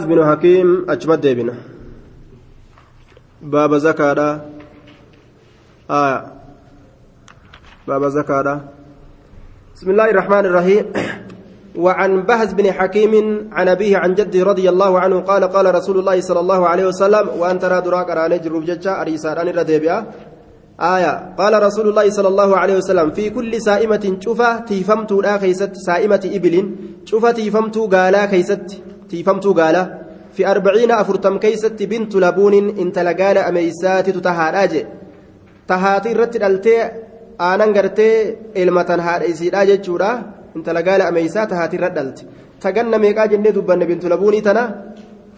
بن حكيم أجمد ديبنا باب زكاة آية باب زكاة بسم الله الرحمن الرحيم وعن بهز بن حكيم عن أبيه عن جده رضي الله عنه قال قال رسول الله صلى الله عليه وسلم وأن ترى دراك أراني جروب ججا أريسان الرديبيا آية قال رسول الله صلى الله عليه وسلم في كل سائمة شوفة تيفمت لا خيست سائمة إبل شوفة تيفمت قالا خيست تيفمت قالا في أربعين أفرتم كيست بنت لبون انت لقال أميسات تتهاراج تهاتي رتد التي aanan gartee ilmatan haadha isiidhaa jechuudha intala gaala ameysaa tahaati irra dhalte taganna meeqaa jennee dubbanne bintu labuunii tana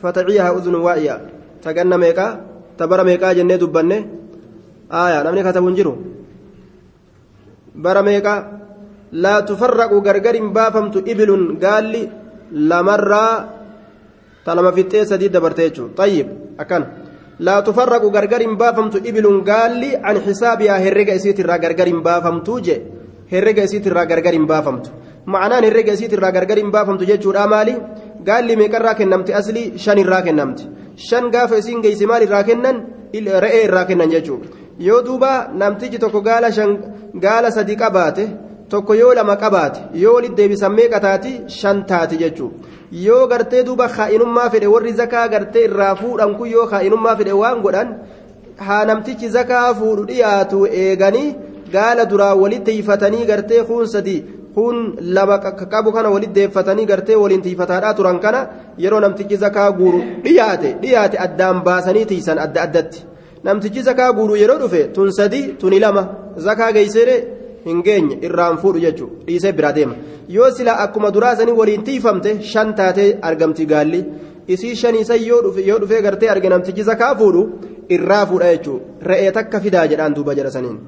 fataciyaha uzunu waa'iya taganna meeqaa tabara meeqaa jennee dubbanne aayaa namni katabu hin jiru bara meeqaa laa tufarraqu gargar hin baafamtu ibilun gaalli lamarraa ta lama fixxee sadii dabarte jechuudha xayyib akkana لا تفرق غرغر بافمت إبل قال عن حسابها هرق إسيت الرا غرغر بافمت جي. هرق إسيت الرا غرغر بافمت معناه هرق إسيت الرا غرغر بافمت جي جورا مالي. قال لي ميكر راكن نمت أصلي شن راكن نمت شن قاف إسين جيس مالي راكنن رئي راكنن جيجو yoo duuba namtichi tokko gaala shan gaala sadi qabaate tokko yoo lama qabaate yoo walitti deebisan meeqa taati shan taati jechuudha yoo gartee duuba kaa'inummaa fedhe warri zakaa gartee irraa fuudhan kun yoo kaa'inummaa fedhe waan godhan haa namtichi zakaa fuudhu dhiyaatu eeganii gaala duraa walitti hiifatanii gartee kuun sadii kuun lama qabu kana walitti deeffatanii gartee waliin tiifataadhaa turan kana yeroo namtichi zakaa guuru dhiyaate dhiyaate addaan baasanii tiisan adda addatti namtichi zakaa guuru yeroo dhufe tun sadii tuni lama zakaa geessee hin geenye irraan fuudhu jechuudha dhiisee biraa deema. Yoo silaa akkuma duraa sanii waliin tiifamte shan taatee argamti gaalli. Isii shaniisan yoo dhufee gartee arge namtichi zakaa fuudhu irraa fuudha jechuudha re'ee takka fidaa jedhaan duuba jala saniin.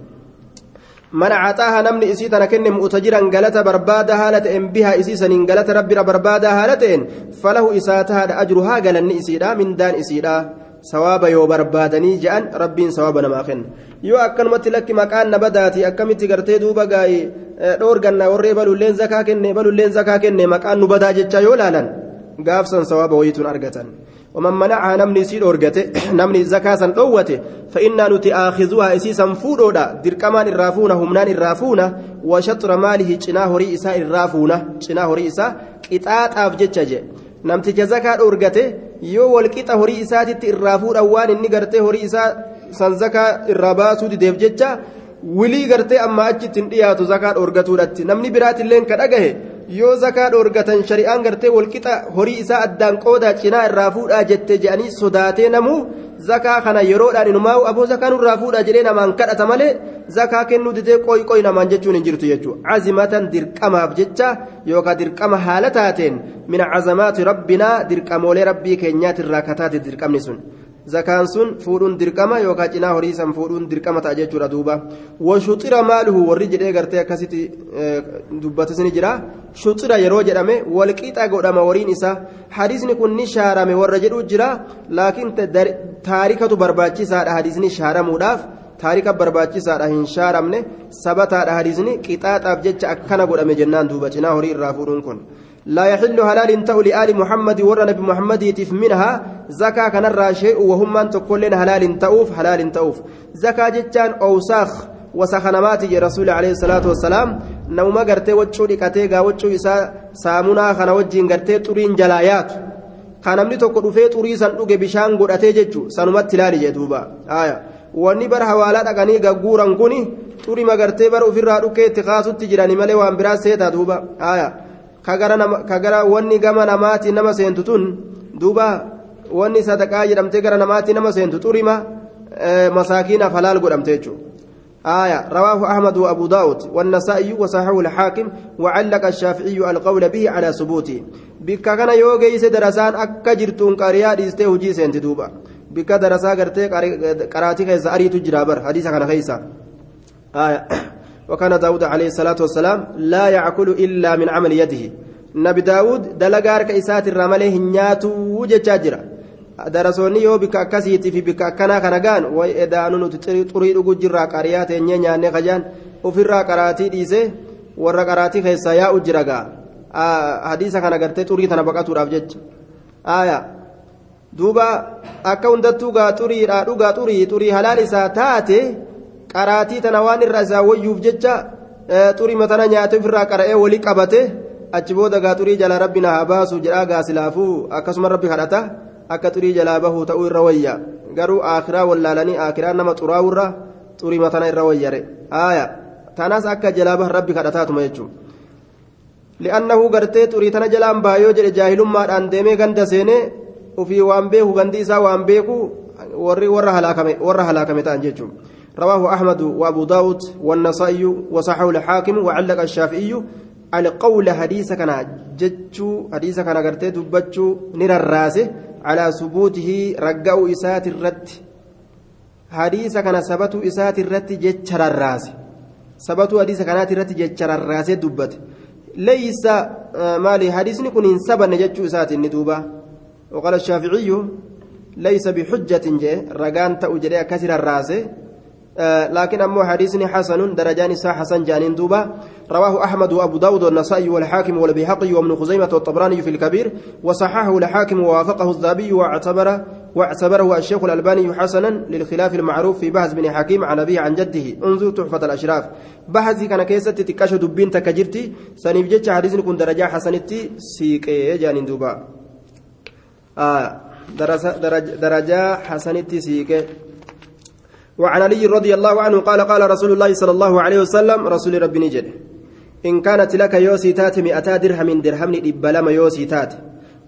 من عطاها نمني إسي تنكن مؤتجرا غلطة بربادة هالتين بها إسي سنين غلطة ربي بربادة هالتين فله إساتها أجرها غلن إسيدا من دان إسيدا sawaaba yoo barbaadanii je'an rabbiin sawaaba namaa kenna yoo akkanumatti lakki maqaan na badaati akkamitti gartee duuba gaa'ee dhoorganna warree balulleen zakaa kenne balulleen zakaa kenne maqaan nu badaa jecha yoo laalan gaafsan sawaaba wayituun argatan ومن منعها نمني سيد أورجته نمني زكاة دوته فإنا نتي آخذوها إسيسا فودودا دركمان الرافونة همنان الرافونة وشطر ماله جناه رئيسا الرافونة جناه رئيسا قطعات أفجتشجه namticha zakaa dhoorgate yoo walqixa horii isaatitti irraa fuudhan waan inni gartee horii isaa san zakaa irraa baasuu dideef jecha wilii gartee amma achitti hin dhiyaatu zakaa dhoorgatuudhatti namni biraatillee ka dhagahe yoo zakaa dhoorgatan shari'aan gartee walqixa horii isaa addaan qoodaa cinaa irraa fuudhaa jette jedhanii sodaatee namuu zakaa kana yeroodhaan inumaa aboo zakaa nurraa fuudhaa jedhee namaan kadhata malee zakaa kennuu didee qoy qoy namaan jechuun hin jirtu jechuudha cazimatan dirqamaaf jecha yookaan dirqama haala taateen min cazamaati rabbinaa dirqamoolee rabbii keenyaatirraa kataate dirqamni sun zakaan sun fuudhuun dirqama yookaan cinaa horii san fuudhuun dirqama ta'a jechuudha duuba washuxira maaluhu warri jedhee gartee akkasitti dubbatis ni jira shuxira yeroo jedhame walqixa godhama horiin isaa hadiisni kun ni shaarame warra jedhu jira laakiin taarikatu barbaachisaadha hadiisni shaaramuudhaaf taarika barbaachisaadha hin shaaramne sabataadha hadiisni qixaaxaaf jecha akkana godhame jennaan duuba cinaa horii irraa fuudhuun kun لا يحل حلال تأو لآل محمد ور نبي محمد يتف منها. زكاة كان الراشيء وهم من تقولين حلال تأوف حلال تأوف. زكاة جتان أوساخ وسخنمات يا رسول عليه الصلاة والسلام. نوما قرتي وجو لكتي قا وجو إسا سامونا. خنا وجين قرتي تورين جلايات. خنا مني تقول في توري سن أوجي بشان قرتي جتشو سنمت تلالي جدوبا آية. wanni bar hawaalaa dhaqanii gagguuran kuni xurii magartee bar ofirraa dhukkee itti kaasutti jirani malee waan biraa seetaa duuba aayaa kagara wanni gama namaati nama seentu tun duuba wanni sadaqaa jedhamtee gara namaati nama seentu xurima masaakiinaaf halaal godhamte jechuudha. آية رواه أحمد وأبو داود والنسائي وصححه الحاكم وعلق الشافعي القول به على ثبوته بك كان يوغيس درسان أكا جرتون قريا ديسته هجي سنت دوبا بك درسا قرتي قراتي خيس أريت جرابر حديث كان خيسا آية وكان داود عليه الصلاة والسلام لا يأكل إلا من عمل يده nabi daawud dalagaa harka isaatirraa malee hin nyaatuu jechaa jira darasoonni yoo bikka akkasiitii fi bikka akkanaa kana gaan way edaanu nuti xurii dhuguu jirraa qariyaa teenyee nyaannee kajaan ofirraa qaraatii dhiisee warra qaraatii keessaa yaa'u jira gaa hadiisa kana gartee xurii tana baqatuudhaaf jecha aayaa duuba akka hundattuu gaa xuriidhaa dhugaa xurii xurii halaal isaa taate qaraatii tana waan irra isaa wayyuuf jecha xurii matana nyaate ofirraa qara'ee walii qabate. achi booda gaa xurii jalaa rabbi naa baasu jedhaa gaasilaafuu akkasuma rabbi kadhata akka xurii jalaa bahuu ta'uu irra wayya. Garuu aakiraa wallaalanii aakiraa nama xuraawurra xuriima tana irra wayyare. Aaya. Tanaas akka jalaa bahan rabbi kadhataatuma jechuudha. li'annahu gartee xurii tana jalaan baay'oo jedhe jaahilummaadhaan deemee ganda seene ofii waan beeku gandi isaa waan beeku warri warra halaakame warra halaakame ta'an jechuudha rawaahu ahmadu wa abu daawud wannasaa'iyyu wasaxahu lxaakimu wacalaqa shaafi'iyyu alqawla hadiisa kana jechuu hadiisa kana gartee dubbachuu ni rarraase alaa subuutihii ragga'uu isaati irratti hadiisa kana sabatuu isaati irratti jecha rarraase. Sabatuu hadiisa kanaati irratti jecha rarraasee dubbate. Leeysa maali? Hadiisni kun hin sabanne jechuu isaati inni duuba. Waqala shaaficiyyu leeysa bixujjatin jee ragaan ta'u jedhee akkasi rarraase. لكن أمو حديثني حسن درجان سا حسن جانين دوبا. رواه أحمد وأبو داود والنسائي والحاكم والبيهقي وابن خزيمة والطبراني في الكبير. وصححه الحاكم ووافقه الذهبي واعتبره واعتبره الشيخ الألباني حسنا للخلاف المعروف في بحث بن حكيم عن أبيه عن جده. انظر تحفة الأشراف. بحثي كان كيسة تكاش دبين تكجرتي. سنيف جتش حديثني كن درجة حسنتي. سيك جانين دوبا. آه درجة, حسنتي سيك وعن علي رضي الله عنه قال قال رسول الله صلى الله عليه وسلم رسول ربي نجد. إن كانت لك يوسيتات مئتا درهم درهم إبلما يوسيتات.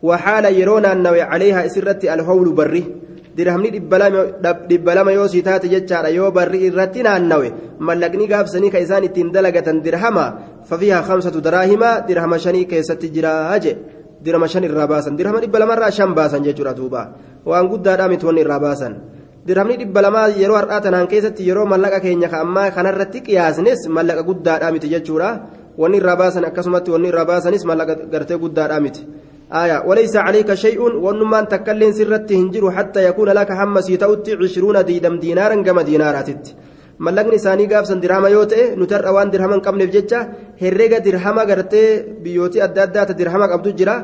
وحال يرون أنه عليها إسرت الهول بري. درهم إبلما يوسيتات جتشار يو بري إرتنا أنه ملقني قاب سنيك إسان التندلقة درهما ففيها خمسة دراهم درهم شني كيست جراج. درهم شن الراباسا درهم إبلما را شن باسا جتشورا توبا. وأن قد دامت ون الراباسا dirhamni dhibba lamaa yeroo har'aa tanaan keessatti yeroo mallaqa keenya ammaa kanarratti qiyaasnes mallaqa guddaadhaa miti jechuudha wanni irraa baasan akkasumatti wanni irraa baasanis mallaqa gartee guddaadhaa miti وليس عليك شيء ونمان تكلم سرته هنجر حتى يكون لك حمسي تؤتي عشرون ديدم دينارا كما دينارات ملقني ساني قابسا درهما يوتئ نتر أوان درهما قمن في جتة هرقة درهما قرتي بيوتي أدادات درهما قبضو جرا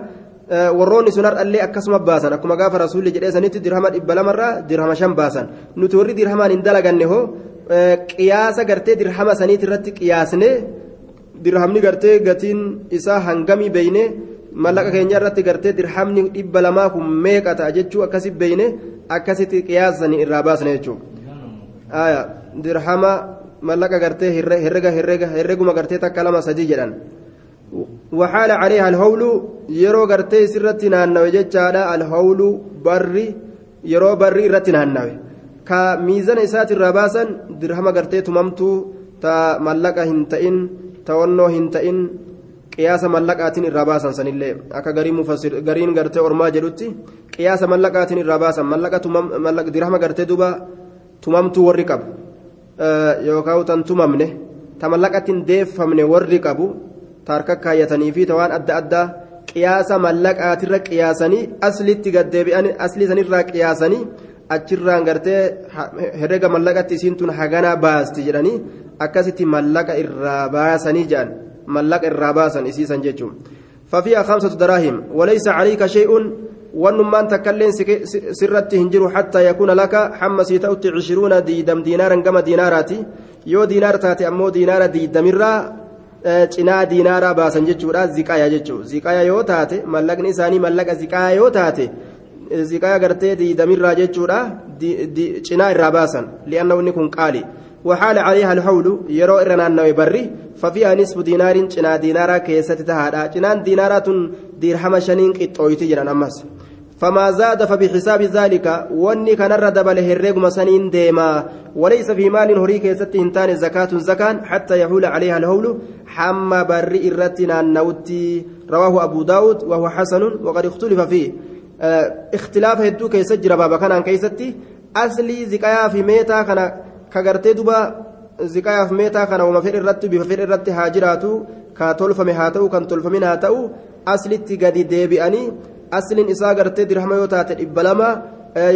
warroonni sun har'allee akkasuma baasan akkuma gaafa rasuulli jedhee sanitti dirhama dhibba lamarraa dirhama shan baasan nuti warri dirhamaan hin dalaganne hoo qiyaasa gartee dirhama saniit irratti qiyaasne dirhamni gartee gatiin isaa hangamii beeyne mallaqa keenya irratti gartee dirhamni dhibba lamaa kun meeqa ta'a jechuu akkasi beeyne akkasitti qiyaasanii irraa baasne jechuudha dirhama mallaqa gartee herrega herreguma gartee takka lama sadii jedhan. وحال عليها الهول يرو غرتي سرتي نانوي جچادا الهول بري يرو بري رتي نانوي كا ميزان اسات الرباسا درهم غرتي تممتو تا ملقا هنتئن تونو هنتئن قياس ملقاتين الرباسا سنillee akka garii mufassir gariin gartee ormaa jedhutti qiyaasa mallaqaatiin irraa baasan mallaqa tumam mallaqa dirhama gartee duba tumamtuu warri qabu yookaan tan tumamne ta mallaqatiin deeffamne warri qabu taarka kaayyatanii fi tawaan adda addaa qiyaasa mallaqaatirra qiyaasanii aslitti gaddeebi'anii aslii sanirraa qiyaasanii achirraan gartee herrega mallaqatti isiin tun haganaa baasti jedhanii akkasitti mallaqa irraa baasanii jedhan mallaqa irraa baasan isiisan jechuun ففيها خمسة دراهم وليس عليك شيء ونمان تكلين سرت هنجر حتى يكون لك حمسي تأتي عشرون ديدم دينارا كما ديناراتي يو دينار تاتي أمو دينار ديدم cinaa diinaaraa baasan jechuudha ziqaaya jechuudha ziqaaya yoo taate mallaqni isaanii mallaqa ziqaaya yoo taate ziqaaya gartee diidamirraa jechuudha cinaa irraa baasan li'aanna inni kun qaali وحال عليها الحول يرو إرنا النوي بري ففيها نصف دينار جنا دينارا كيسة تهادا جنان دينارات ديرهم شنين قطويتي جنان أمس فما زاد فبحساب ذلك واني كان الردب لهرق مسنين ديما. وليس في مال هريك يستي انتان زكاة زكاة حتى يحول عليها الهول. حما برئ الرتنا النوتي. رواه أبو داود وهو حسن وقد اختلف فيه. آه اختلاف هدو كيسجر بابا كان كيستي أصلي زكايا في ميتا كان كغرتي دوبا. زكايا في ميتا كان وما فر الرت بفر الرت هاجراتو. كتولفم هاتو كان تولفمين هاتو أصلي تقدي ديبئني asliin isaa gartee dirhama yoo taate dhibba lama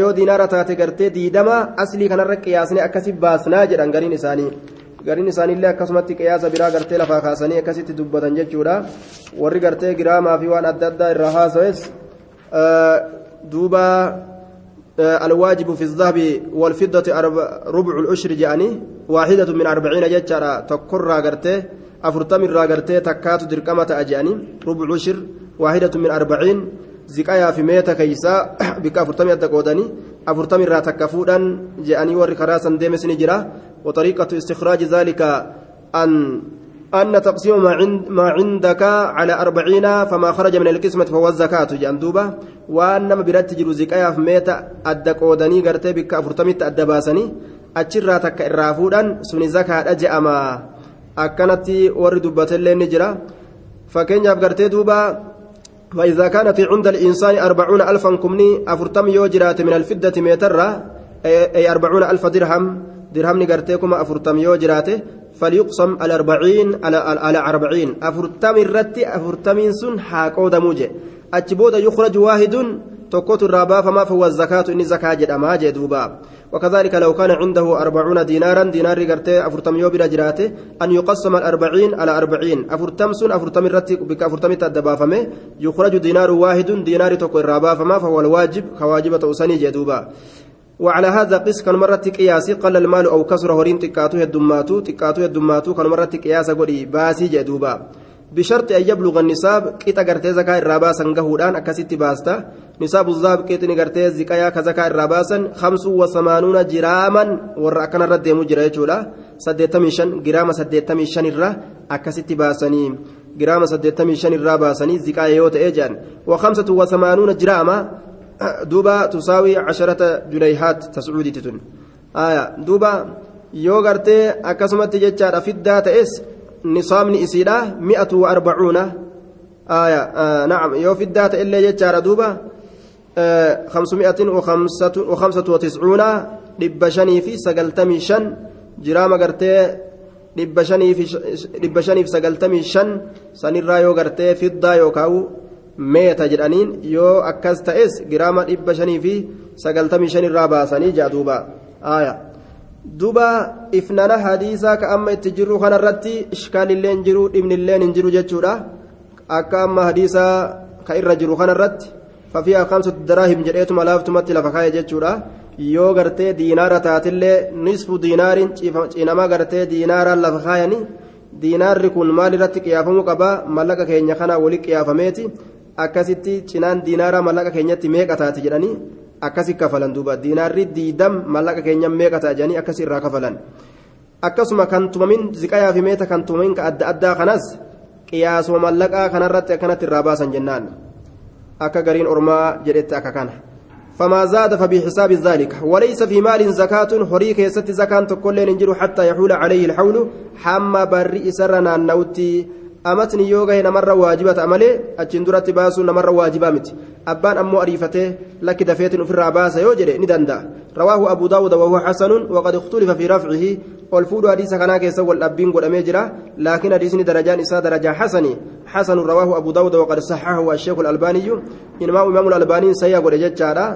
yoo diinaara taate gartee diidama aslii kanarra qiyaasnee akkasi baasnaa jedhan gariin isaanii gariin isaaniillee akkasumatti qiyaasa biraa gartee lafaa kaasanii akkasitti dubbatan jechuudha warri gartee giraamaa fi waan adda addaa irraa haasawes دوبا الواجب في الذهب والفضة ربع العشر جاني واحدة من أربعين جتشارا تكر راغرتي أفرتم راغرتي تكات دركمة أجاني ربع العشر واحدة من أربعين زكايا في ميتا كيسا بك أفرتم يتقودني أفرتم را تكفودا جاني وركراسا ديمس نجرا وطريقة استخراج ذلك أن أن تقسيم ما, عند ما عندك على أربعين فما خرج من القسمة فهو الزكاة جندوبة وأنما برات جرو زكايا في ميتا أدك ودني قرتي بك أفرتمت أدباسني أتشرا تك إرافودا سني زكاة أجأما أكنت ورد بتلين نجرا فكين قرتي دوبا فإذا كانت عند الإنسان أربعون ألفا كمني أفرتم يوجرات من الفدة ميترا أي أربعون ألف درهم درهم نقرتيكم أفرتم يوجراته فليقسم الأربعين على على أربعين. أفرتم الرت أفرتمين سن حاكو دموجه أجبود يخرج واحد تقوت الرابا فما فهو الزكاة إني زكاة جدما جدوبا وكذلك لو كان عنده أربعون دينارا دينار قرتي أفرتم يوبر جراته أن يقسم الأربعين على أربعين أفرتم سن أفرتم الرت بك أفرتم تدبا فما يخرج دينار واحد دينار تقو الرابا فما فهو الواجب كواجبة أسني جدوبا وعلى هذا قس كان مرة قياسي قل المال أو كسر هورين تكاتو الدماتو تكاتو الدماتو كان مرة قياس قولي باسي جدوبا بشرط أن يبلغ النصاب كيتا غرتي زكاة الراباسا قهودان أكاسيتي باستا. نصاب الذهب كيتني غرتي زكايا كزكاة الراباسا خمس وثمانون جراما ورا كان رد مجرى يجولا. سديتمي شن جرام سديتمي شن الرا أكاسيتي باسني جرام سديتمي شن الرا باسني زكايا يوت إيجان. وخمسة وثمانون جراما دوبا تساوي عشرة جنيهات تسعودي تتن آية دوبا yoo gartee akkasumatti jechaadha fiddaa ta'es nisaabni isiidha mi'atu wa arbacuuna آية آه نعم yoo fiddaa ta'ellee jechaadha duuba خمسمائة وخمسة, وخمسة وتسعون لبشني في سقلتمي شن جرام قرتي لبشني في لبشني في سقلتمي شن سنرى يو قرتي فضة يوكاو meeta jedhaniin yoo akkas ta'es giraama dhibba shanii fi sagaltamii shan irraa baasanii jaa duuba duuba ifnana hadiisaa ka amma itti jirru kanarratti ishkaalillee hin jiru dhibnillee hin jiru jechuudha. Akka amma hadiisaa ka irra jiru kanarratti fafiyaa kamsatu daraahim jedheetuma laaftumatti lafa kaa'e jechuudha. Yoo gartee diinaara taatillee nisfu diinaariin ciinama gartee diinaaraan lafa kaayanii diinaarri kun maalirratti qiyaafamuu qabaa mallaqa keenya kana wali qiyaafameeti. Akkasitti cinaan diinaaraa mallaqa keenyatti meeqa taate jedhanii akkasi kafalan duuba diinaarri diidam mallaqa keenya meeqa ta'a jedhanii akkasi irraa kafalan akkasuma kan tumamin ziqayaa fi meeta kan tumamin ka adda addaa kanas qiyaasuma mallaqaa kanarratti akkanatti irraa baasan jennaan akka gariin ormaa jedhetti akka kana فما زاد فبحساب ذلك وليس في مال زكاة هريك يست زكاة تقول ننجر حتى يحول عليه الحول حما برئ سرنا النوتي amatni yoo gahe namarra waajiba ta'a malee achiin duratti baasuun namarra waajibaa miti abbaan ammoo ariifatee lakki dafeetiin ofirraa baasa yoo jedhe ni danda'a rawaahu abu daawuda wahuwa xasanun waqad iktulifa fi rafcihi ol fuudhu hadiisa kanaa keessa wal dhabbiin godhamee jira laakiin hadiisni darajaan isaa darajaa xasanii xasanu rawaahu abu daawuda waqad saxahu asheeku albaaniyyu ilmaa imaamu albaaniin sayya godhe jechaadha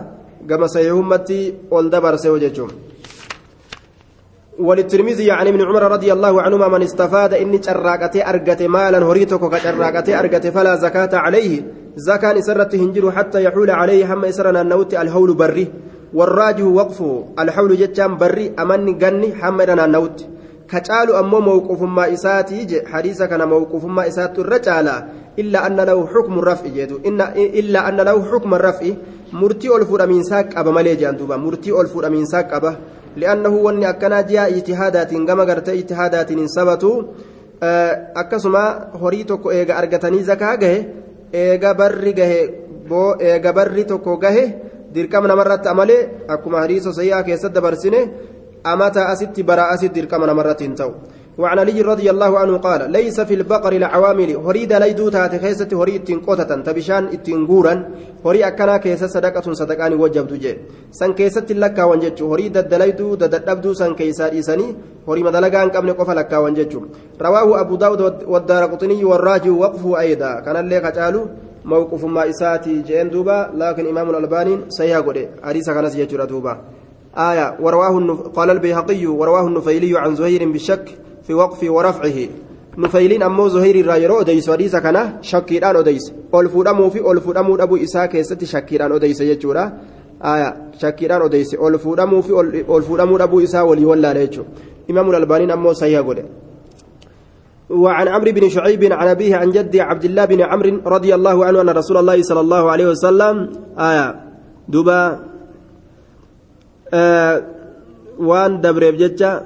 gama sayyuhummatti ol dabarse jechuun وللترمذي عن ابن عمر رضي الله عنهما من استفاد إني شراكتي أرقت مالا هريتك كشراكتي أرقت فلا زكاة عليه. زكاة سرت هنجر حتى يحول عليه هم إسرنا النوت الهول بري. والراجه وقفه الحول جتام بري أمني قني حمدنا النوت. كتالو أمو موقف ما إساتي حديث كان موقف ما إسات الرجال إلا أن له حكم الرفع جدو إن إلا أن له حكم الرفع. مرتي ألفور من ساق أبا ملي جاندوبا مرتي ألفور من ساق أبا. لأنه أكنا جاء اجتهادات كما قرت اجتهادات horii tokko eega argatanii zakaa gahe eega barri gahe boo eega barri tokko gahe dirqama namarratti amalee akkuma hadiisa sayyaa keessatti dabarsine amata asitti bara asitti dirqama namarratti hin ta'u وعن علي رضي الله عنه قال ليس في البقر العوامل هريد ليدو تات خيسة هري اتين قوتة تبشان اتين غورا هري أكنا كيسة صدقة صدقان وجب تجي سن كيسة لك وانجج هري ددليدو دددبدو سن كيسة إساني هري مدلقان قبل قفل لك وانجج رواه أبو داود والدار قطني والراجي وقفه أيضا. كان اللي قتالو موقف ما إساتي جين دوبا لكن إمام الألباني سيهاقودي حديث كان سيجر دوبا. آية ورواه قال البيهقي ورواه النفيلي عن زهير بالشك في وقف ورفعه odeysu hadiisa kana shakkiidhaan odeyse ol fuudhamuu fi ol fuudhamuu dhabuu isaa keessatti shakkiidhaan odeyse jechuudha aya shakkiidhaan odeyse ol fuudhamuu fi ol fuudhamuu dhabuu isaa walii wallaale jechuudha imaamu albaaniin ammoo sayyaa godhe وعن عمرو بن شعيب عن أبيه عن جدي عبد الله بن عمرو رضي الله عنه أن رسول الله صلى الله عليه وسلم آية دبا آه وان دبريف جتة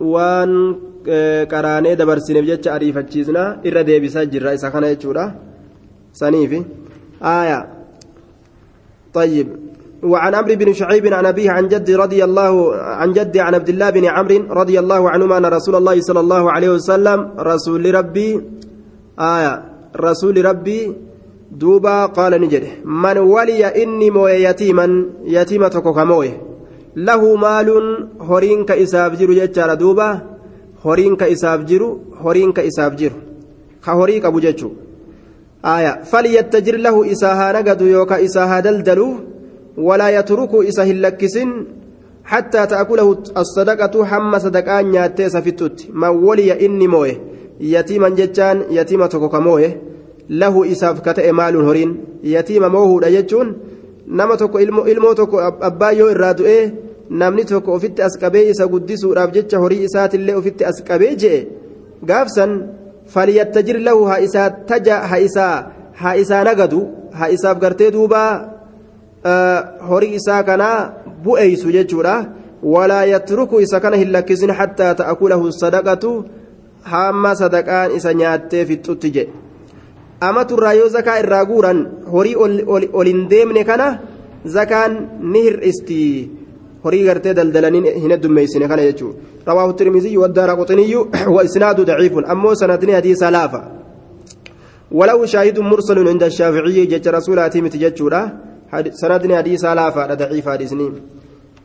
وان qaraanee dabarsineef jecha ariifachiisna irra deebisaa jirra isa kana jechuudha. Saniifi. آية طيب وعن عمرو بن شعيب عن أبيه عن جدي رضي الله عن جدي عن عبد الله بن عمرو رضي الله عنهما أن رسول الله صلى الله عليه وسلم رسول ربي آية رسول ربي دوبا قال نجد من ولي إني موي يتيما يتيمة كوكاموي له مال هورين كإساف جيرو جتشار دوبا هورين كإساف جيرو هورين كإساف جيرو كهوريك أبو جتشو آية فليتجر له إساها نقد يوكا إساها دلدلو ولا يترك إساه اللكسن حتى تأكله الصدقة حم صدقان نياتي سفتت من ولي إني مويه يتيما جتان يتيما تكوكا مويه له إساف كتئ مال هورين يتيما موهو جتون nama tokko ilmoo tokko abbaa yoo irraa du'ee namni tokko ofitti as qabee isa guddisuudhaaf jecha horii isaatillee ofitti as qabee je'e gaafsan falyattajir lahu haa isaa taja haa isaa haa isaa nagadu haa isaaf gartee duubaa horii isaa kanaa bu'eeysu jechuudha walaa yatruku isa kana hin lakkisin hattaa ta'akulahu sadaqatu hamma sadaqaan isa nyaattee fixxutti jedhe amaturraa yoo zakaa irraa guuran horii ol deemne kana zakaan ni hir'isti horii gartee daldalanii hin heddummeessine kana jechuudha. Rawaahu tirmiziyyu waddaara quxiniyyu wa isnaadu daciifun. Ammoo sanadni hadiisa laafa. ولو شاهد مرسل عند الشافعي جت رسولاتي متججودا سندني حديث لافا ضعيف حديثني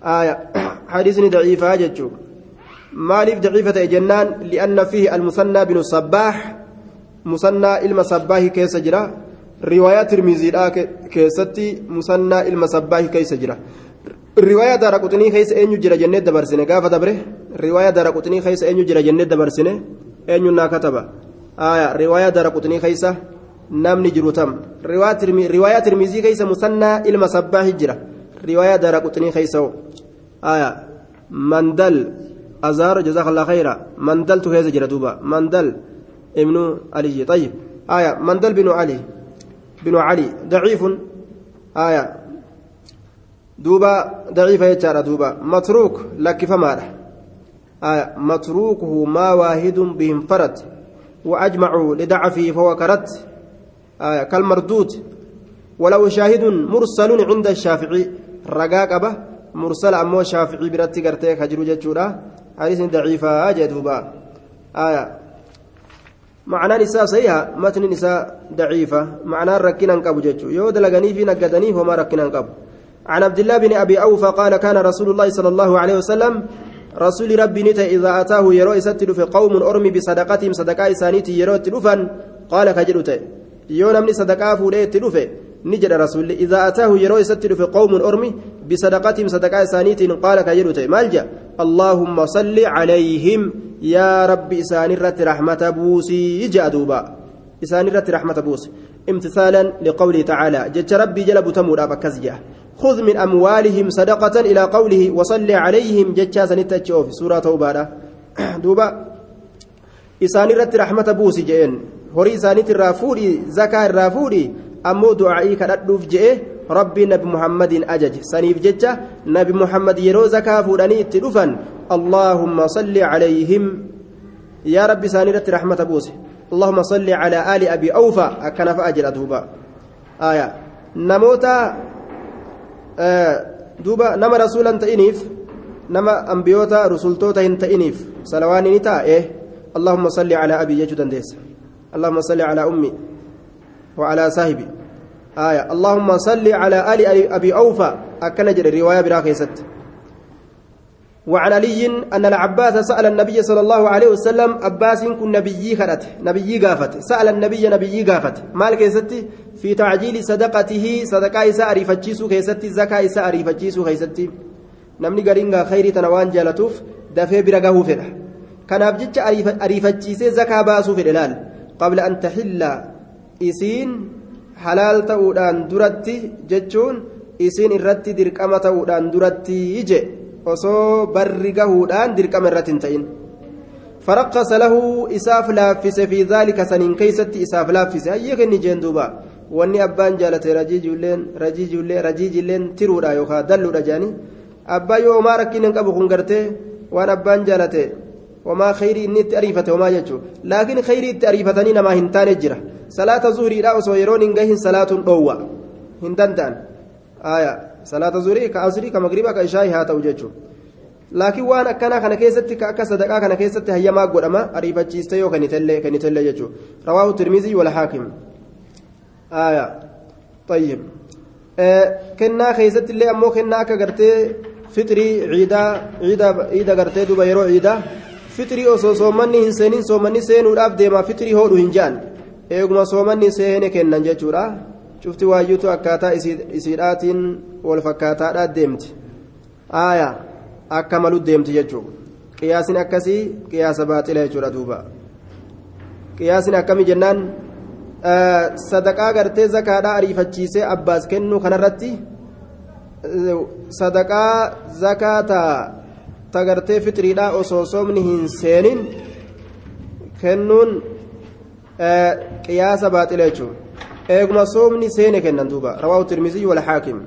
آية حديثني ضعيف ججو مالف ضعيفة جنان لأن فيه المثنى بن الصباح مثنى المصباح كيس جرا رواية ترمذي كيستي مثنى المصباح كيس رواية دار قطني كيس أنيو جرا جنة دبرسنة قافة دبره رواية دار قطني كيس أنيو جرا جنة دبرسنة أنيو ناكتبه آية رواية دار قطني كيسة namni jiru tam riwaayaa tirmizii keessa musannaa ilma sabbaa jira riwaayaa dara quxinii keessa aya mandal azaar jazakallah khayra mandaltu keessa jira duuba mandal ibnu aliyi طيب aya mandal binu ali binu ali daciifun aya duuba daciifa jechaadha duuba. Matruuk lakkifamaadha. Matruukuhu maa waahidun bihim farad وأجمعوا لضعفه فهو كرت آية كالمردود ولو شاهد مرسل عند الشافعي رقاق أبه مرسل أمو شافعي برتي قرتي خجرو جتشورا حديث ضعيفة جدوبا آية معنى نساء سيئة متن نساء ضعيفة معنى ركنا قبو جتشو يود لغني في نقدني وما ركنا قبو عن عبد الله بن أبي أوفى قال كان رسول الله صلى الله عليه وسلم رسول ربي نتا إذا أتاه يرو ستلف قوم أرمي بصدقاتهم صدقاء إسانيتي يرو تلفا قال كجلت يوم من صدقاء فولي تلف نجد رسول إذا أتاه يرو ستلف قوم أرمي بصدقاتهم صدقاء إسانيتي قال كجلت مالجأ اللهم صل عليهم يا رب إسانرة رحمة بوسي جادوبا إسانرة رحمة بوسي امتثالا لقوله تعالى جت ربي جلب تمور أبكزجه خذ من أموالهم صدقة إلى قوله وصل عليهم جتشا سنتشوف سورة توبة دوبا. إساني رت رحمة بوسي جئن. هوري إساني الرافوري زكاة الرافوري أمو دعائي كددوف جئ ربي نبي محمد أجج. سنيف جتشا. نبي محمد يرو زكاة فوراني اتلفا اللهم صل عليهم. يا ربي إساني رت رحمة بوسي. اللهم صل على آل أبي أوفى. أكنف أجر دوبا. آية. نموتا duuba nama rasuulan ta'iniif nama ambiyoota rusultoota hin ta'iniif salawaani ni taa'e allahumma salli calaa abii jechuu dandeessa allahumma salli calaa ummi وعلى صاحبي آية اللهم صل على آل أبي أوفى أكن جري رواية براكي ست وعن علي أن العباس سأل النبي صلى الله عليه وسلم عباس كن نبيي خرت نبيي قافت. سأل النبي نبيي قافت. مال كيستي؟ في تعجيل صدقته. صدقاء سأري فتشيسو كيستي؟ زكاة سأري فتشيسو كيستي؟ نمني قرينغا خيري تنوان جالتوف دفي برقه فره kanaaf jecha ariifachiisee zakaa baasuu fedhe laal qabla an taxilla isiin halaal ta'uudhaan duratti jechuun isiin irratti dirqama ta'uudhaan duratti ije osoo barri gahuudhaan dirqama irratti hin ta'in. فرقص له إساف لافس في ذلك سنين كيست إساف لافس أي كني جندوبا واني أبان جالت رجيج لين رجيج لين رجيج لين ترورا يوخا دلو رجاني أبا يو ما ركين انقبو خنقرته وان أبان جالت وما خيري إني تعريفته وما يجو لكن خيري تعريفتني نما هنتان جرا صلاة زهري لا وصويرون إنقهن صلاة قوة هندندان آية صلاة زهري كأسري كمغربا كإشاي هاتا وججو laakiin waan akkanaa kana keessatti ka akka sadaqaa kana keessatti hayyamaa godhama ariifachiiste yoo kanitellee kanitellee jechuudha rawaahu tirmizii wal haakim aayaa tayyib kennaa keessatti illee ammoo kennaa akka gartee fixrii ciidaa ciida gartee duba yeroo ciidaa fixrii osoo soomanni hin seenin soomanni seenuudhaaf deemaa fixrii hoodhu hin jaan eeguma soomanni seene kennan jechuudha cufti waayyuutu akkaataa isiidhaatiin wal fakkaataadhaa deemti aayaa. akka malu deemti jechuudha qiyaasin akkasii qiyaasa baaxila jechuudha duuba qiyaasin akkami jennaan sadaqaa gartee zakaadhaa ariifachiisee abbaas kennuu kanarratti sadaqaa zakaata tagartee fixiriidhaa osoo soomni hin seenin kennuun qiyaasa baaxila jechuudha eeguma soomni seene kennan duuba. Rawaahu haakim.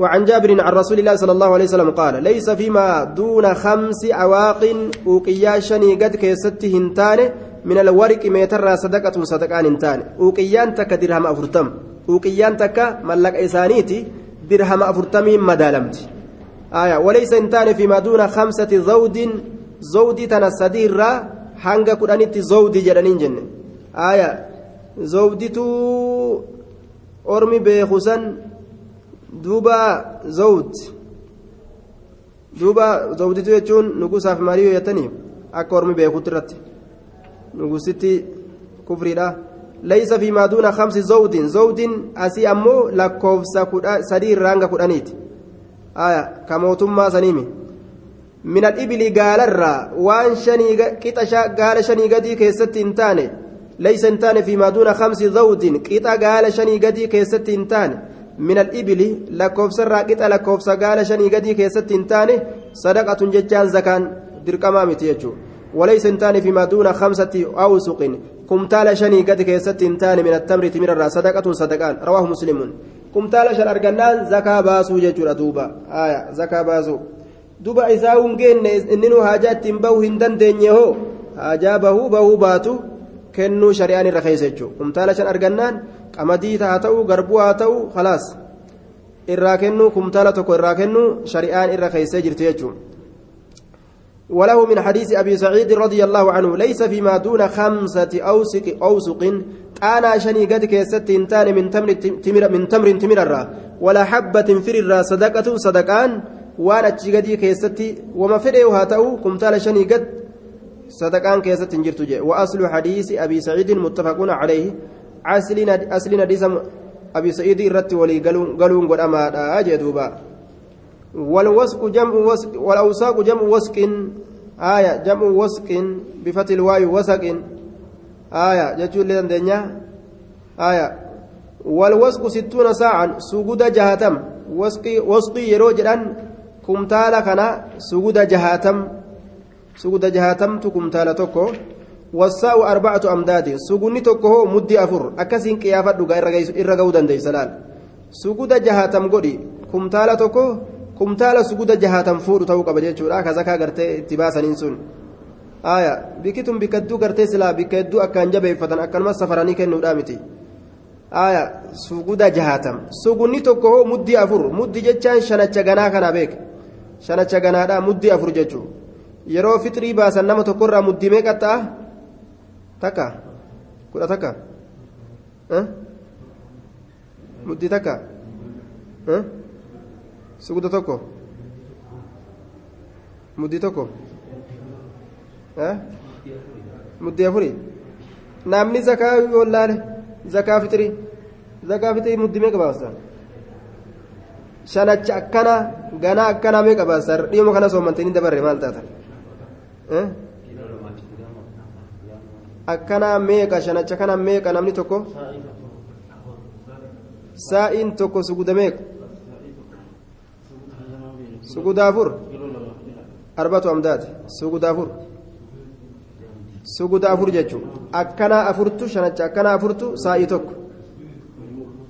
وعن جابر عن رسول الله صلى الله عليه وسلم قال ليس فيما دون خمس عواق أوقيا شني قد كيست هنتان من الورق ميتر صدقة صدقان هنتان أوقيان تك درهم أفرتم أوقيان تك ملك إسانيتي درهم أفرتم مدالمت آية وليس هنتان فيما دون خمسة زود زود تنسدير hanga kudhanitti zawdi jedhaniin jenne. Aya zawditu ormi beekusan duuba zawd duuba zawditu jechuun nugusaaf maalii yooyatanii akka ormi beekutti irratti nugusitti kufriidha laysa fi maa duuna kamsi zawdin zawdin asii ammoo lakkoofsa sadii irraa hanga kudhaniiti ka mootummaa saniimi min alibili gaalarraa waan gaala shanii gadii keessatti hin taane hin fi maa duuna kamsi zawdin qixa gaala shanii gadii keessatti hin taane من الإبل لكوفس الراقطة لكوفس قال شني قدي كيست انتاني صدقة ججان زكان دركما متيجو. وليس انتاني فيما دون خمسة أوسق. كمتال شني قد كيست انتاني من التمر تمر صدقة صدقان. رواه مسلم. كمتال شن أرقنان زكا باسو ججو دوبا. آية. زكا باسو. دوبا إساهم جن إننو حاجات تنبو هندن دينيهو. حاجا بهو بهو باتو. Kennuu shari'aan irra keessa jechuudha kumtaala shan argannaan qamadii haa ta'u garbuu haa ta'u khalaas irraa kennuu kumtaala tokko irraa kennuu shari'aan irra keessa jirti jechuudha. وله من حديث أبي سعيد رضي الله عنه ليس فيما دون خمسة أوسق أوسق أنا شني قد كيست انتان من تمر تمر من تمر تمر ولا حبة فر صدقة صدقان وأنا تشغدي كيستي وما فريوها تأو كمتال شني قد صدقان كيست انجرت جي. وأصل حديث أبي سعيد متفقون عليه. أصلنا أصلنا ديسم أبي سعيد الرت ولي قالون قد أما أجدوبا والوسق جمع وسق والأوساق جمع وسق. آية جمع وسق بفتح الواي وسق. آية جتول لدنيا آية. والوسق ستون ساعة سجود جهاتم. وسقي وسقي يروجران كمتالا كان سجود جهاتم. Suguda jahatamtu kumtaala tokko wasaa'u arbacatu amdaadin sugunni tokko hoo muddi afur akkasiin qiyaafadhuga irra ga'uu dandeeysa laal suguda jahatam godhi kumtaala tokko kumtaala suguda jahatam fuudhu ta'uu qaba jechuudha ka zakaa gartee itti baasaniin sun aya bikki tun bikka hedduu gartee silaa bikka hedduu akkaan jabeeffatan akkanuma safaranii kennuudha miti aya suguda jahatam sugunni tokko hoo muddi afur muddi jechaan shanacha ganaa kana beek shanacha ganaadha muddi afur jechuudha yeroo fixrii baasan nama tokkorraa muddimee qaxxa'a takka kudha takka muddii takka suguda tokko muddii tokko muddii afuri namni zakaa yollaale zakaa fixrii zakaa fixrii muddimee qabaasa shanacha akkana ganaa akkanaa mee qabaasa dhiyuma kana soomantanii dabarre maal taata akkanaa meeqa shanacha kana meeqa namni tokko? Saa'iin tokko suguda meeqa? Suguda afur? Arbatu amdaati. Suguda afur? Suguda afur jechuun. Akkanaa afurtu shanacha akkanaa afurtu saa'ii tokko.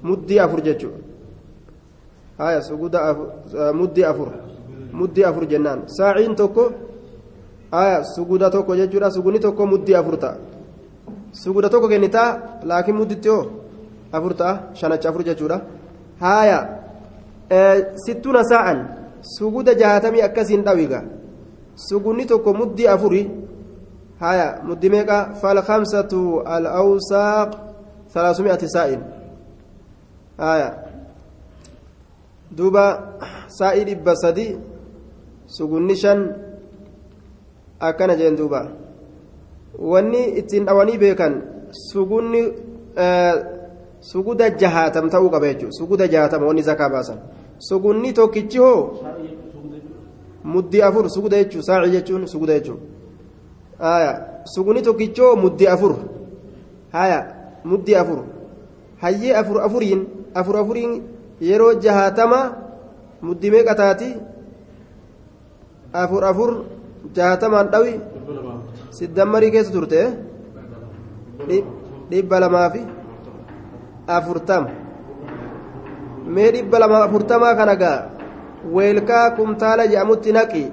Muddii afur jechuun. Haya suguda muddii afur. Muddii afur jennaan. Saa'iin tokko suguda tokko jechuudha suguni tokko muddii afur ta'a suguda tokko kennitaa laakiin mudditti hoo afur ta'a shanacha afur jechuudha haya sittuna saa'an suguda jaatamii akkasiin dhawiga sugunni tokko muddii afurii haya muddii meeqa falkamsatu al-awsaaq salaasumi'ati saa'in haya. Duuba saa'ii dhibba sadi sugunni shan akkana jeen duuba wanni ittiin dhawanii beekan sugunni suguda jahaatam ta'uu qaba jechuudha suguda jahaatam wanni zakaa baasan sugunni tokkichi hoo muddii afur suguda jechuun saacii jechuun suguda jechuun sugunni tokkichi hoo muddii afur haya muddii afur hayyee afur afuriin afur afuriin yeroo jahaatama muddii meeqa taati afur afur jahaatamaan dhawi siddammarii keessa turte dhibba lamaa fi afurtama mee dhibba lama afurtamaa kana gaa weelkaa kumtaala jedhamutti naqi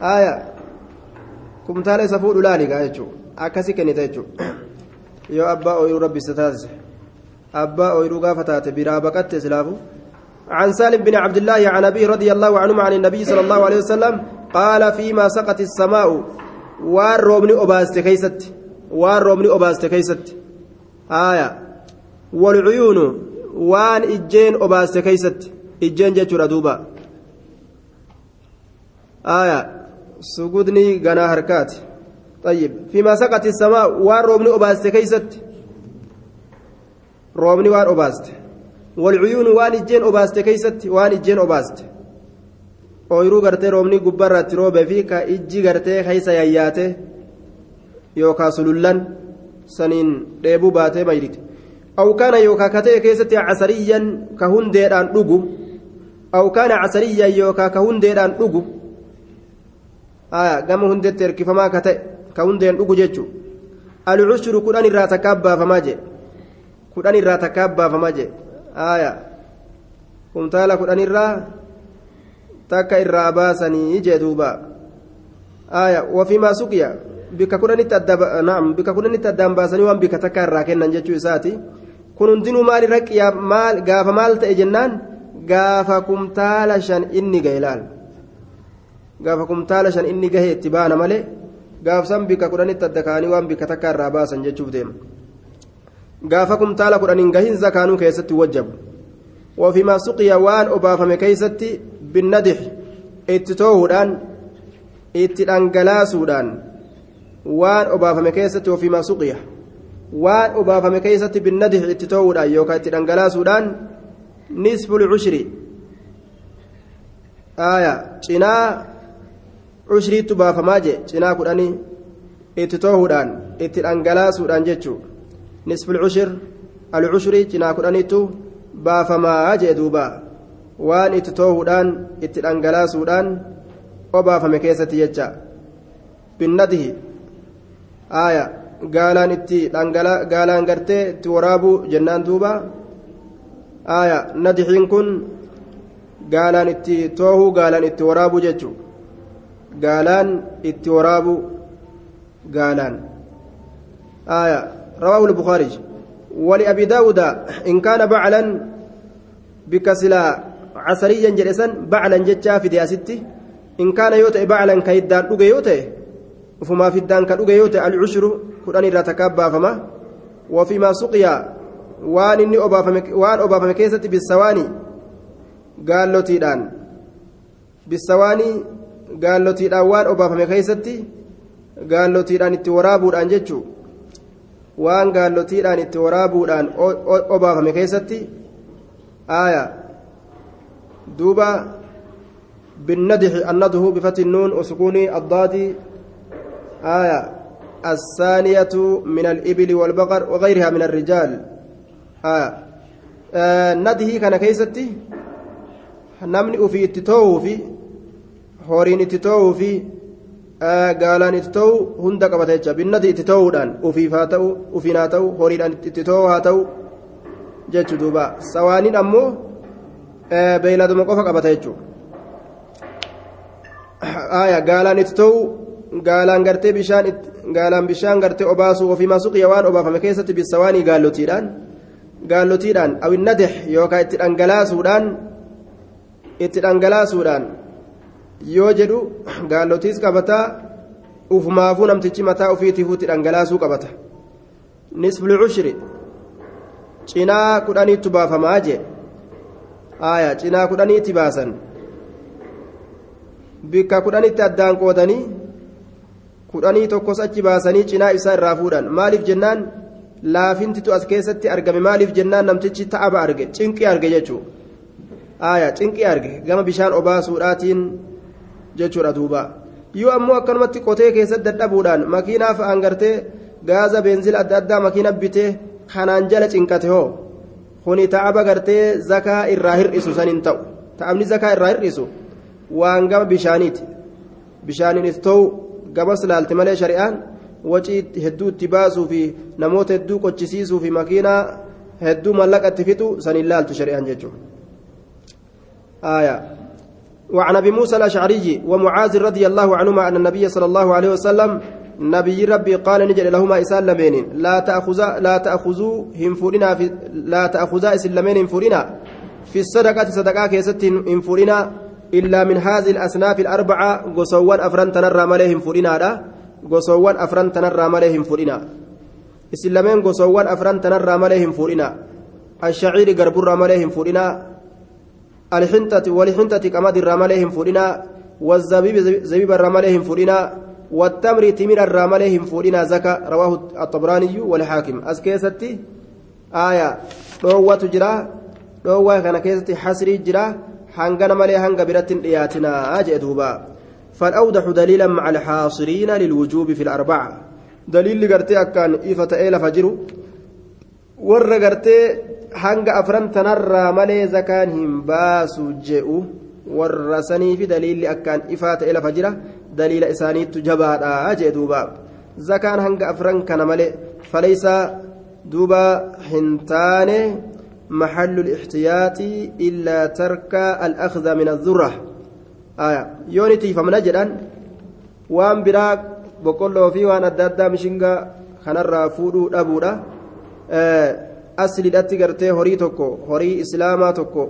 haya kumtaala isa fuudhu laali gaa jechuudha akkasi kennita jechuudha yoo abbaa ooyiruu rabbisa taasise abbaa ooyiruu gaafa taate biraa baqatte islaafu عن سالم بن عبد الله عن أبيه رضي الله عنهما عن النبي صلى الله عليه وسلم قال فيما سقط السماء والرومني أباست كيست والرومني أباست كيست. آية. والعيون وان إجين أباست كيست. إجين جتشورا دوبا. آية. سجودني غنا حركات. طيب. فيما سقط السماء والرومني أباست كيست. رومني وان أباست والعيون وان إجين أباست كيست وان إجين أباست ooyiruu gartee roobni gubbarratti roobee fi ka ijji gartee keessa yayyaate yookaan sulullan saniin dheebuu baatee mayrite awkaana yookaan katee keessatti casariyyan ka hundeedhaan dhugu awkaana casariyyan yookaan ka hundeedhaan dhugu gama hundeetti hirkifamaa ka ta'e ka hundeen dhugu jechuun alcushuru kudhan irraa takkaa baafamaa jee kudhan irraa takkaa baafamaa jee kumtaala kudhan irraa. Takka irraa baasanii jee duuba aya wafimaa suqiya bika kudhanitti adda naam bika kudhanitti addaan baasanii waan bika takka irraa kennan jechuu isaati kun hundinuu maal irra qiyaaf maal gaafa maal ta'e jennaan gaafa kumtaala shan inni gahe laal gaafa kumtaala shan inni gahe itti baana malee gaafsan bika kudhanitti adda kaanii waan bika takka irraa baasan jechuuf deema gaafa kumtaala kudhaniin gahin zakaanuu keessatti wajjabu wafimaa suqiya waan obaafame keeysatti binnadix itti toohuudhaan itti dhangalaasuudhaan waan obaafame keessatti ofiimaa suqiya waan obaafame keessatti binnadix itti toohuudhaan yookaan itti dhangalaasuudhaan nisful cushri aya cinaa cushriittu baafamaa je cinaa kudhanii itti toohuudhaan itti dhangalaasuudhaan jechuu nisful cushir alcushri cinaa kudhaniittu baafamaa jee duubaa waan itti toohuudhaan itti dhangalaasuudhaan obaafame keessatti jecha binnadihi aya gaalaan itti dhangala gaalaan gartee itti waraabuu jennaan duuba aya nadihiin kun gaalaan itti toohuu gaalaan itti waraabuu jechuu gaalaan itti waraabuu gaalaan aya رواه البخاري ولأبي داود إن كان بعلا بكسلا casariyyan jedhe san baclan jechaa fide asitti in kaana yoo ta'e baclan ka hiddaan dhuge yoo ta'e ufumaaf hiddaan ka dhuge yoo ta'e alcushru kudhan irraa takkaa baafama wafimaa suqiyaa waan inni waan obaafame keessatti bisawaanii gaallotiidhaan bisawaanii gaallotiidhaan waan obaafame keessatti gaallotiidhaan itti waraabuudhaan jechuu waan gaallotiidhaan itti waraabuudhaan obaafame keessatti aayaa دوبا بالندح النده بفتح النون وسكون الضاد آية الثانية من الإبل والبقر وغيرها من الرجال آية آه نده كان كيستي namni ufii itti to'uu fi horiin itti to'uu fi gaalaan itti to'u hunda qabata jecha binnati itti to'uudhaan ufiif haa ta'u ufiin haa ta'u horiidhaan itti to'u haa ta'u jechu duuba sawaaniin ammoo beeyladuma qofa qabata jechuudha. Gaalaan itti to'u gaalaan gartee bishaan gaalaan bishaan gartee obaasuu ofii masuqiya waan obaafame keessatti bisawaanii gaallotiidhaan gaallotiidhaan awinnadex yookaan itti dhangalaasuudhaan itti dhangalaasuudhaan yoo jedhu gaallotiis qabataa ufumaafuu namtichi mataa ofiitiifuu itti dhangalaasuu qabata. Nisful cushri cinaa kudhaniitu baafamaa jee aayaa cinaa kudhaniitti baasan. Bikka kudhanitti addaan qoodanii kudhanii tokkos achi baasanii cinaa isaa irraa fuudhan. Maaliif jennaan? Laafintitu as keessatti argame. Maaliif jennaan namtichi ta'aba arge? Cinqii arge jechuudha aayaa cinqii arge. Gama bishaan obaasuudhaatiin jechuudha duuba. Yoo ammoo akkanumatti qotee keessatti dadhabuudhaan makiinaa fa'aan gartee gaaza beenzila adda addaa makiina bitee kanaan jala cinqate hoo kuni ta'aba gartee zakaa irraa hir'isu san hin ta'u ta'abni zakaa irraa hir'isu waan gama bishaaniiti bishaaniin itti ta'u gamas laalte malee shari'aan wacii hedduu itti baasuu fi namoota hedduu qochisiisuu fi makiinaa hedduu mallaqa itti fixu san hin laaltu shari'aan jechuudha. وعن ابي موسى الاشعري ومعاذ رضي الله عنهما ان النبي صلى الله عليه وسلم نبي ربي قال نجد لهما اسال لمين؟ لا تاخذا لا تأخذوا هنفورنا في لا تأخذا اسلمين هنفورنا في الصدقه صدقه كيست هنفورنا إلا من هذه الأصناف الأربعة غسوان أفرن تنرى مليهم فورنا غسوان أفرن تنرى مليهم فورنا. اسلمين غسوان أفرن تنرى مليهم فورنا. الشعير غربر مليهم فورنا. الحنطة والحنطة كما در رمالهم فرنا والزبيب زبيب الرمالهم فرنا والتمر تمر الرمالهم فرنا زكا رواه الطبراني والحاكم. أسكيستي آية. روى تجرى روى كان كيستي حسري جرى حنغنا مالي هنغ برت إياتنا أجدوبا فالأوضح دليلا مع الحاصرين للوجوب في الأربعة دليل لقرتي أكان إفة إيلا فجروا ورقرتي hanga afran tanarraa malee zakaan hin baasu je'u warra sanii fi daliilli akkaan ifaa ta'e isaaniittu jabaadha jee duuba zakaan hanga afran kana malee faleysa duuba hin taane محل الاحتياط إلا ترك الأخذ من الذرة آية يونيتي فمن أجدان وان براك بقول في وان أدادا مشنغا فودو أبودا آه asliidhatti gartee horii tokko horii islaamaa tokko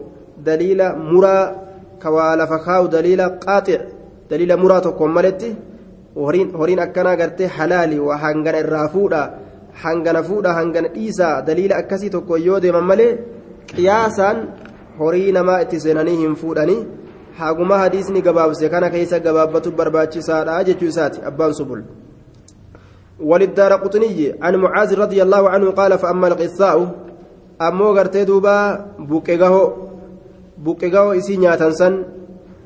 daliila muraa kawaa lafa kaa'u daliila muraa tokko maletti horiin akkanaa gartee halaali waa hangana irraa fuudha hangana fuudha hangana dhiisaa daliila akkasii tokko yoo deeman malee qiyaasaan horii namaa itti seenanii hin fuudhanii haguma hadiisni gabaabse kana keessa gabaabbatu barbaachisaadha jechuu isaati abbaan subul وللدار قطني عن معاذ رضي الله عنه قال فأما القصاء أمو غرتي دوبا بوكيغاهو بوكيغاهو إسي نياتنسن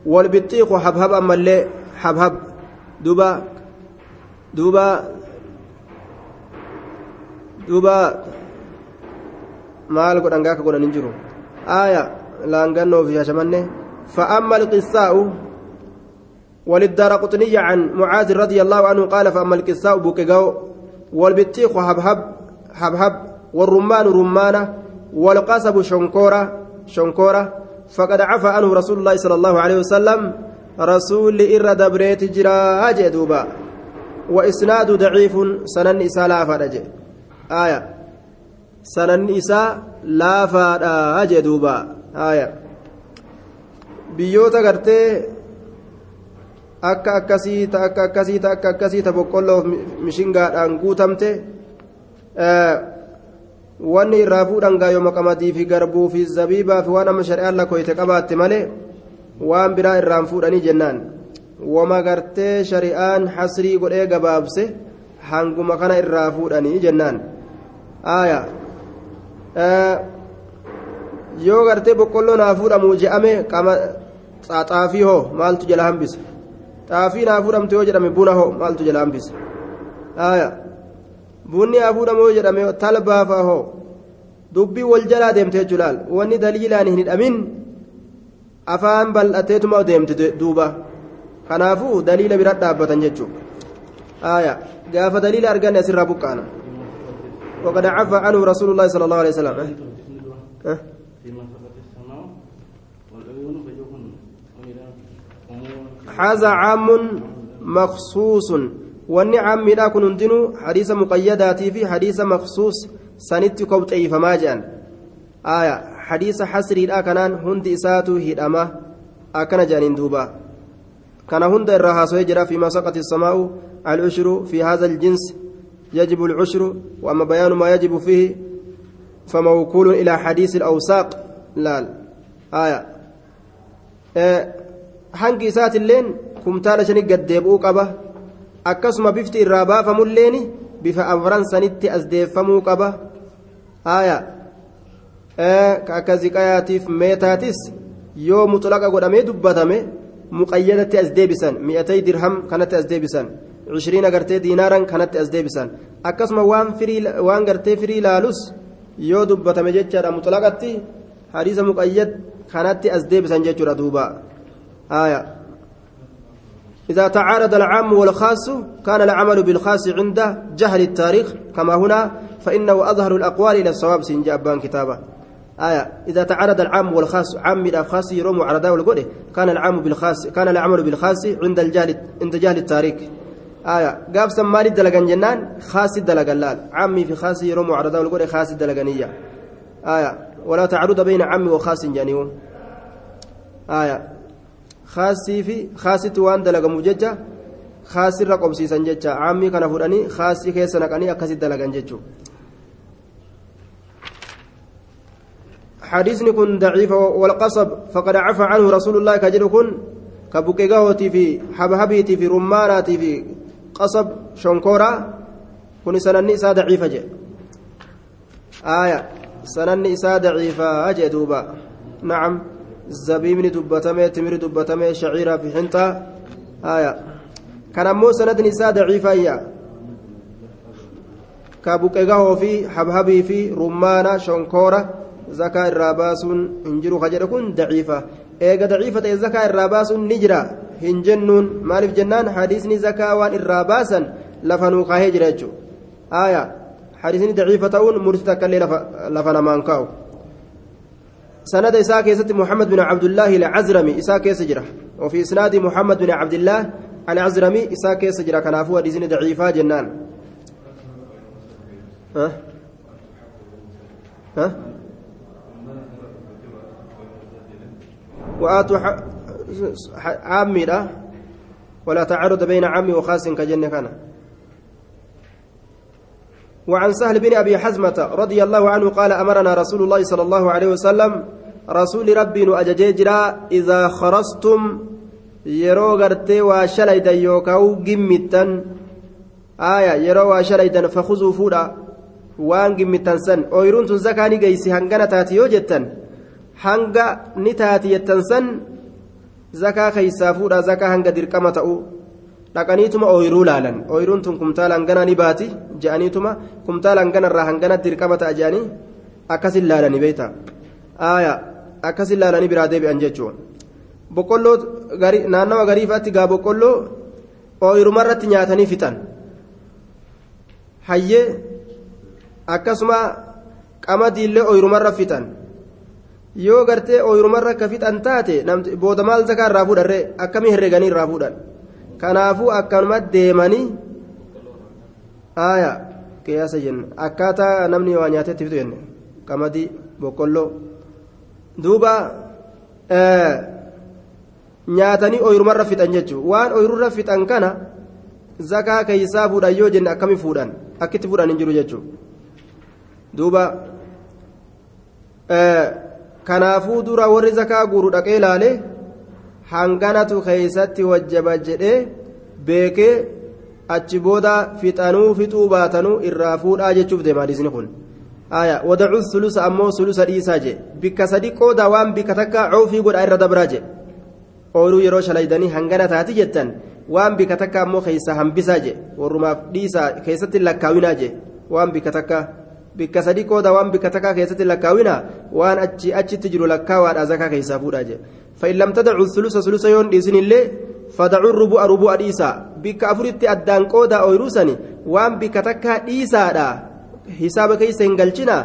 والبطيق حبهب أما اللي حبهب دوبا دوبا دوبا maal godhan gaaka godhan hin jiru? Aaya laangannoo fi hashamanne فأما القصاء وللدار قطنية عن معاذ رضي الله عنه قال فأما القساء بوكيغاو والبطيخ حبهب حبهب والرمان رمانة والقصب شنكورة شنكورة فقد عفى عنه رسول الله صلى الله عليه وسلم. رسول إر دبريت جرا جدوبا وإسناد ضعيف سنن إساء لا فرج آية. سنن إساء لا فرج جدوبا آية. بيوتا قرتي akka akkasii ta akka akkasii ta akka akkasii ta boqqolloo mishingaadhaan guutamte wanni irraa fuudhan gaayoma qamadii fi garbuu fi zabiibaa fi waan amma shari'aan lakkooyte qabaatte malee waan biraa irraan fuudhanii jennaan wama gartee shari'aan hasrii godhee gabaabse hanguma kana irraa fuudhanii jennaan aaya yoo gartee boqqolloo naa fuudhamu je'ame xaaxaafii hoo maaltu jala hambisa xaafii naa fuudhamte yoo jedhame buna hoo maaltu jala hambisa aya bunni hafuudhamoo jedhame talbaafa hoo dubbii wal jalaa deemte jechuu laal wanni daliilaan hin hidhamin afaan bal'ateetuma deemte duuba kanaafuu daliila bira dhaabbatan jechuu aya gaafa daliila arganne asirraa buqqaana وقد عفى عنه رسول الله صلى الله عليه وسلم أه؟ هذا عام مخصوص والنعم لا كن هندنو حديث مقيداتي في حديث مخصوص سنت كوتي فما جان آية حديث حسري لا كنان هند إساتو هدأما أكن جانين دوبا كان هند الرها سيجرى فيما سقط السماء العشر في هذا الجنس يجب العشر وأما بيان ما يجب فيه فموكول إلى حديث الأوساق لا آية آه hangi isaatilleen kumtaala shani gaddeebi'uu qaba. akkasuma bifti irraa baafamulleen bifa afran sanitti as deeffamuu qaba. Haaya. Akka ziqayaatiif meetaatis yoo muxlaqa godhamee dubbatame muqayyadatti as deebisan mi'atay dirham kanatti as deebisan cishiriin agartee diinaaran kanatti as deebisan. Akkasuma waan gartee firii laalus yoo dubbatame jechaadha muxlaqatti hadiisa muqayyad kanatti as deebisan jechuudha duuba. Haaya. إذا تعارض العام والخاص كان العمل بالخاص عند جهل التاريخ كما هنا فإنه أظهر الأقوال إلى الصواب سنجابان كتابة. آية إذا تعارض العام والخاص عام الخاص يروم عرضاء والقوله كان العام بالخاص كان العمل بالخاص عند الجهل عند جهل التاريخ. آية قاب سمالي دلقان جنان خاص دلقان عمي في خاص يروم عرضاء والقوله خاص دلقانية آية ولا تعارض بين عام وخاص جانيو آية kaasii fi kaasitti waan dalagamu jecha kaasirra qobsiisan jecha caammii kana fudhanii kaasii keessa naqanii akkasitti dalagan jechuudha. حديثني كن ضعيف والقصب فقد عفى عنه رسول الله كجر كن كبكيغاوتي في حبهبيتي في رماناتي في قصب شنكورا كن سنني إساء ضعيفة جي آية سنني إساء ضعيفة أجي دوبا نعم shaciiraa fi xinxaa haya kan ammoo sanadni isaa daciifayya ka buqegahoo fi habhabii fi rummaana shonkoora zakaa irraa baasuun hin jiru ka jedhe kun daciifa eega daciifa ta'e zakaa irraa baasuun ni jira hin jennuun maaliif jennaan hadiisni zakaa waan irraa baasan lafa nuu kaahee jira jechuudha haya hadiisni daciifa ta'uun murtii takka illee lafa namaan kaa'u. سند إساء كيست محمد بن عبد الله العزرمي إساء كيس جرة وفي إسناد محمد بن عبد الله العزرمي إساء كيس جرة كان أفوى ديزين ضعيفة جنان. ها؟ ها؟ وآتوا عامي لا؟ ولا تعرض بين عامي وخاص كجنة كان. وعن سهل بن أبي حزمة رضي الله عنه قال أمرنا رسول الله صلى الله عليه وسلم رسول ربي أجججرا إذا خرستم yeroo gartee waa shalaydan yookaan gimmittan aaya yeroo waa shalaydan fakuzuu fuudha waan gimmittan san ooyiruun tun zakaa ni geessi hangana taati yoo jettan hanga ni taati jettan dhaqaniituma ooyiruu laalan ooyiruun tun kumtaala hangana ni baati je'aniituma kumtaala hangana irraa hangana dirqama ta'a je'anii akkasin laalanii beeyta aaya akkasin laalanii biraa deebi'an jechuudha. boqqolloo naannawa gariifaatti gaa boqqolloo ooyirumarratti nyaatanii fixan hayyee akkasuma qamadiillee ooyirumarra fixan yoo gartee ooyirumarra akka fixan taate booda maal zakaa irraa fuudharree akkamii herreganii irraa fuudhan kanaafuu akkanuma deemanii haaya qiyaasa jenna akkaataa namni waa nyaatetti fixu jenne qamadii boqqolloo duuba. nyaatanii ooyirumarra fixan jechuun waan ooyirurra fixan kana zakaa keeysaa fuudhan yoo jenne akkami fuudhan akkitti fuudhan hin jiru jechuun duuba kanaafuu dura warri zakaa guuru dhaqee ilaale hanganatu keeysatti wajjaba jedhee beekee achi booda fixanuu fixuu baatanuu irraa fuudhaa jechuuf deema hadiisni kun aya wadacuu sulusa ammoo sulusa dhiisaa jee bikka sadi qooda waan bikka takka coofii godha irra dabraa jee ooluu yeroo shalaydanii hangana taati jettan waan bika takka ammoo keessa hambisaa je warrumaaf dhiisaa keessatti lakkaawinaa je waan bika takka bikka sadii qooda waan bikka takka keessatti lakkaawinaa waan achi achitti jiru lakkaawaadha zakaa keessaa fuudhaa je lam tadacuu sulusa sulusa yoon dhiisin illee fadacuu rubu'a rubu'a dhiisaa bikka afuritti addaan qooda ooyiruusani waan bikka takka dhiisaadha hisaaba keessa hin galchina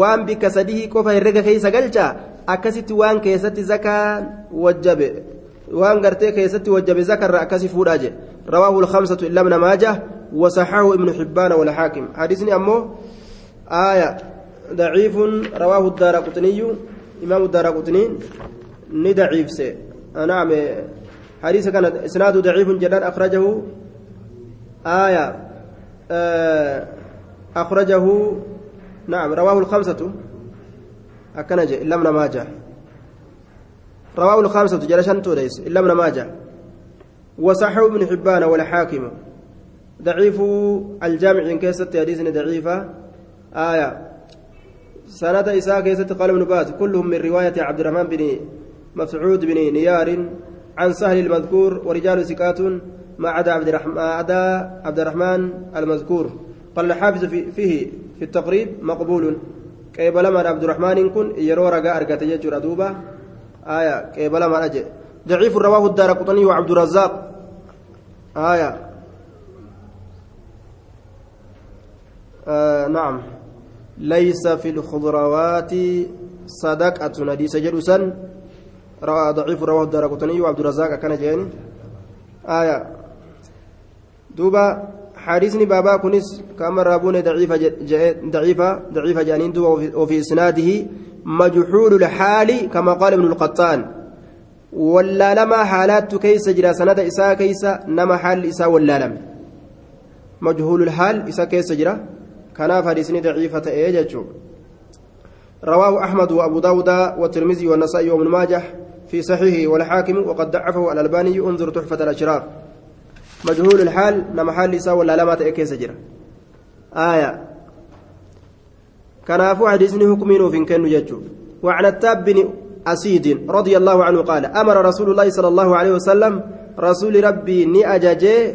waan bikka sadii qofa herrega keessa galcha akkasitti waan keessatti zakaan wajjabe waan gartee keessatti wajjabe zakarra akkasi fuudhaa je rawaahu lkamsatu illa ibna maajah wasaxahu ibnu xibbaana walxaakim hadisni ammoo آية ضعيف رواه الدار قطني إمام الدار قطني ندعيف سي نعم حديث كان إسناده ضعيف جدا أخرجه آية أخرجه نعم رواه الخمسة أكنج إلا من ماجه رواه الخمسة جلشان توليس إلا من ماجه وصحه ابن حبان والحاكم ضعيف الجامع إن كيست حديث ضعيفة آية سنة إساء كيست قال ابن باز كلهم من رواية عبد الرحمن بن مسعود بن نيار عن سهل المذكور ورجال سكات ما عدا عبد الرحمن عدا عبد الرحمن المذكور. قال الحافظ في فيه في التقريب مقبول. قيبل ما عبد الرحمن كن يرو رجاء أرجت يجر أدوبة آية قيبل ما أجي ضعيف رواه الدار قطني وعبد الرزاق. آية. آه نعم. ليس في الخضروات صدقة نديس جلسا روى ضعيف رواه الدار قطني وعبد الرزاق كان جين آية. دوبا حديثني بابا كنس كما رابون ضعيفة ضعيفة ضعيفة جانين دوبا وفي إسناده مجحول الحال كما قال ابن القطان. ولا لما حالات كيس جرى سند إساء كيس نما حال إساء ولا لم. مجهول الحال إساء كيس جرى. كان حديثني ضعيفة إيجاجو رواه أحمد وأبو داود والترمذي والنسائي وابن ماجه. في صحيحه والحاكم وقد ضعفه الألباني. انظر تحفة الأشراف مجهول الحال نما حال إساء ولا لما تأكيس جرى. آية. كنافو حديثني حكمين في كنو ججو وعن التاب بن أسيد رضي الله عنه قال أمر رسول الله صلى الله عليه وسلم رسول ربي ني أجاجي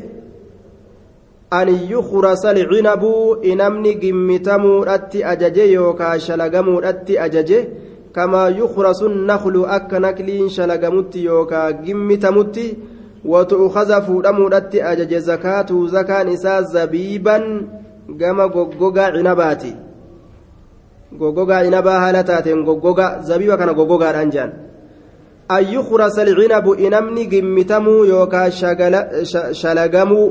أن يخرس العنب إنمني قمتمو أتي أجاجي يوكا أتي أجاجي. كما يخرس النخل أك نكلين شلقمت يوكا قمتمت وتؤخذ فودمو أتي أجاجي زكاة زكاة نساء زبيبا قم قوقا عنباتي inabaa haala taateen goggoga zabiiba kana goggogaadhaan jedhan an yukrasa alcinabu inamni gimmitamuu yookaa shalagamuu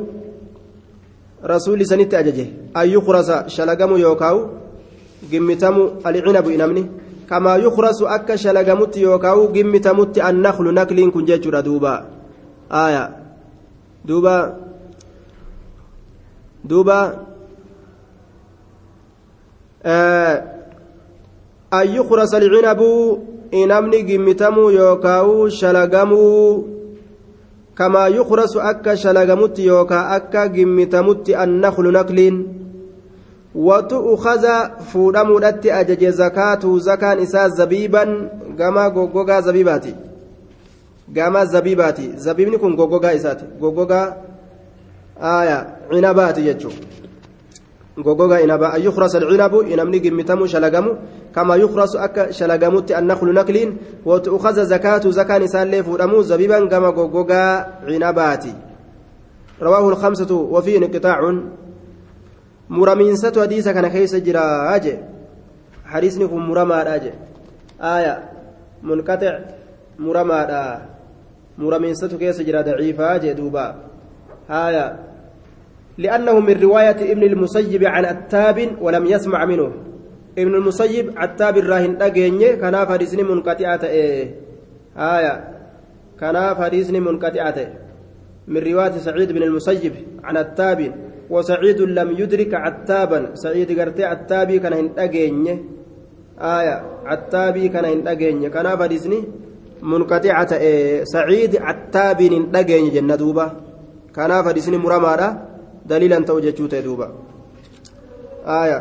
rasuulli sanitti ajaje an yukrasa shalagamuu yookaawu gimmitamuu alcinabu inamni kamaa yukrasu akka shalagamutti yookaawu gimmitamutti annaklu nakliin kun jechuudha duuba aya duuba duuba أن يخرس العنب إنمني جمتمو يوكاو شلقمو كما يخرس أكا شلقمت يوكا أكا جمتمت النخل نقل وتؤخذ فودمو دت أجج زكاة زكان إساء زبيبا كما غوغوغا زبيباتي. كما زبيباتي. زبيبني كن غوغوغا إساتي. غوغوغا آية عنباتي يجو غوغوغا عنبا. أن يخرس العنب؟ إنمني جمتمو شلقمو كما يخرس أك شلقمت النخل نكلين وتؤخذ زكاة زكاة نسال فودمو زبيبا كما غوغوغا عنباتي. رواه الخمسة وفيه انقطاع. مرمينسة حديث كان كيس جرا أجي حديثني كن مرمى أجي آية منقطع مرمى مرمينسة كيس جرا ضعيفة أجي دوبا آية لأنه من رواية ابن المسيب عن التاب ولم يسمع منه ابن المسيب عتاب الراهن أجيني كان فريسني منقطعة إيه آية كان فريسني منقطعة من رواية سعيد بن المسيب عن التاب وسعيد لم يدرك عتابا. سعيد قرتي عتابي كان هندأجيني آية عتابي كان هندأجيني كان فريسني منقطعة إيه سعيد عتابي هندأجيني جنة دوبة. كان فريسني مرمى دليلا توجه دوبا آية.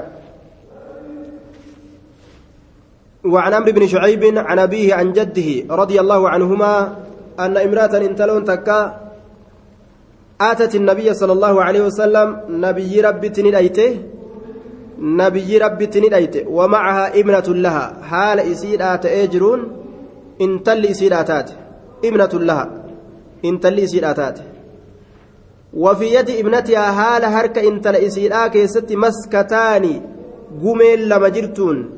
وعن عمرو بن شعيب عن أبيه عن جده رضي الله عنهما أن امرأة انتلون تكا آتت النبي صلى الله عليه وسلم نبي ربي تندأيته نبي ربي تندأيته ومعها ابنة لها. حال إسيد آتأجرون إن تل إسيد آتات. ابنة لها. إن تل إسيد آتات. وفي يد ابنتها حال هرك إن تل إسيد آكيست مسكتان قميل لما جرتون.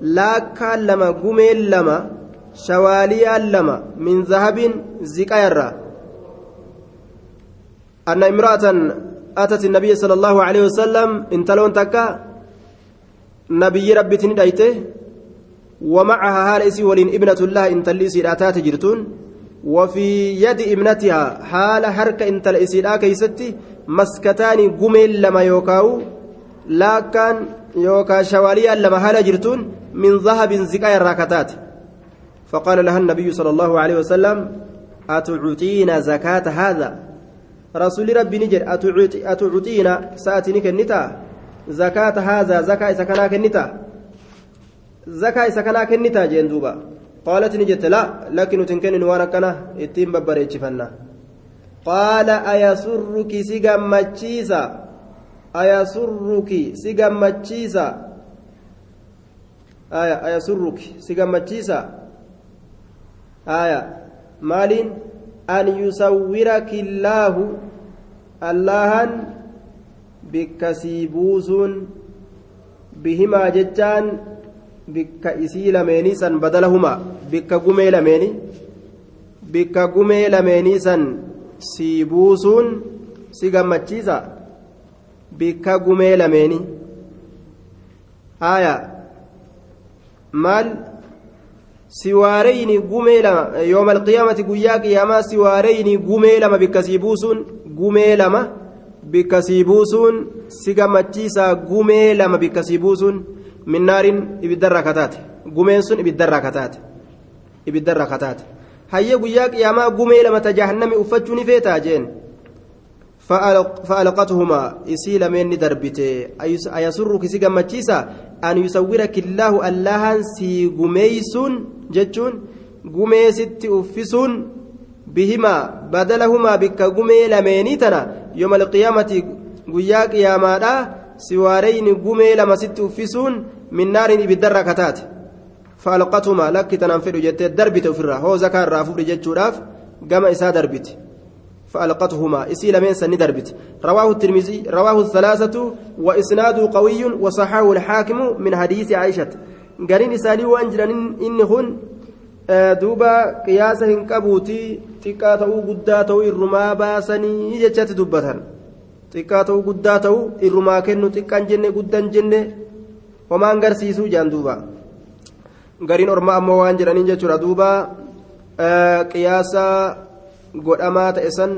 لاكا لما قميل لما شواليا لما من ذهب زكايرا. أن امرأة أتت النبي صلى الله عليه وسلم انتلون تكا نبي ربي تندايته ومعها هالئسي ولين ابنة الله انتلي سيراتات جرتون وفي يد ابنتها حال حركة انتل إسيرا كيستي مسكتان قميل لما يوكاو لكن يوكا شواليا لما هالا جرتون من ذهب زكايا الراكتات فقال لها النبي صلى الله عليه وسلم أتعطين زكاة هذا؟ رسول ربي نجر أتعطين سأتني كنتا. زكاة هذا زكاة سكنا كنتا. زكاة سكنا كنتا جندوبا قالت نجت لا لكن تنكن وانا كنا اتيم ببريتش فنا قال أيسرك سيغمتشيسا أيسرك سيغمتشيسا آية أيسرك سيغمتشيسا آية. مالين؟ أن يصورك الله اللهن بكسيبوس بهما جتان بك إسي لميني سن بدلهما بك قمي لميني بك قمي لميني سن سيبوسون سيغمتشيسا بك قمي لميني آية. مال siwaareyni gumee lama yooma alqiyaamati guyyaa qiyaamaa siwaareyni gumee lama bikka sii buusuun gumee lama bikka sii buusuun si gammachiisaa gumee lama bikka sii buusuun minnaarin ibiddarraa kataate. Gumeen sun ibiddarraa kataate. Ibiddarraa kataate. Hayyee guyyaa qiyaamaa gumee lama ta jahannami uffachuu ni feetaa فألقتهما إسي لمن دربته. أيسرك سي gammachiisa أن يصورك الله الله سي قميسون جتون قميست أفسون بهما بدلهما بك قمي لمينيتنا. يوم القيامة قياك يا مادا سوارين قمي لما ست أفسون من نار بالدرة كتات. فألقتهما لك تنفذ جت دربته في هو زكاة رافور جتشوراف قام إسا دربته. فألقتهما إسي لمن سن دربت رواه الترمذي رواه الثلاثة وإسناده قوي وصححه الحاكم من حديث عائشة قرين إساني وأنجلن إن هن دوبا قياسا هنقبوتي xiqqaa ta'uu guddaa ta'uu irrumaa baasanii jechatti dubbatan xiqqaa ta'uu guddaa ta'uu irrumaa kennu xiqqaan jenne guddaan jenne homaan garsiisuu jaan duuba gariin ormaa ammoo waan jedhaniin jechuudha duuba qiyaasa godhamaa ta'e san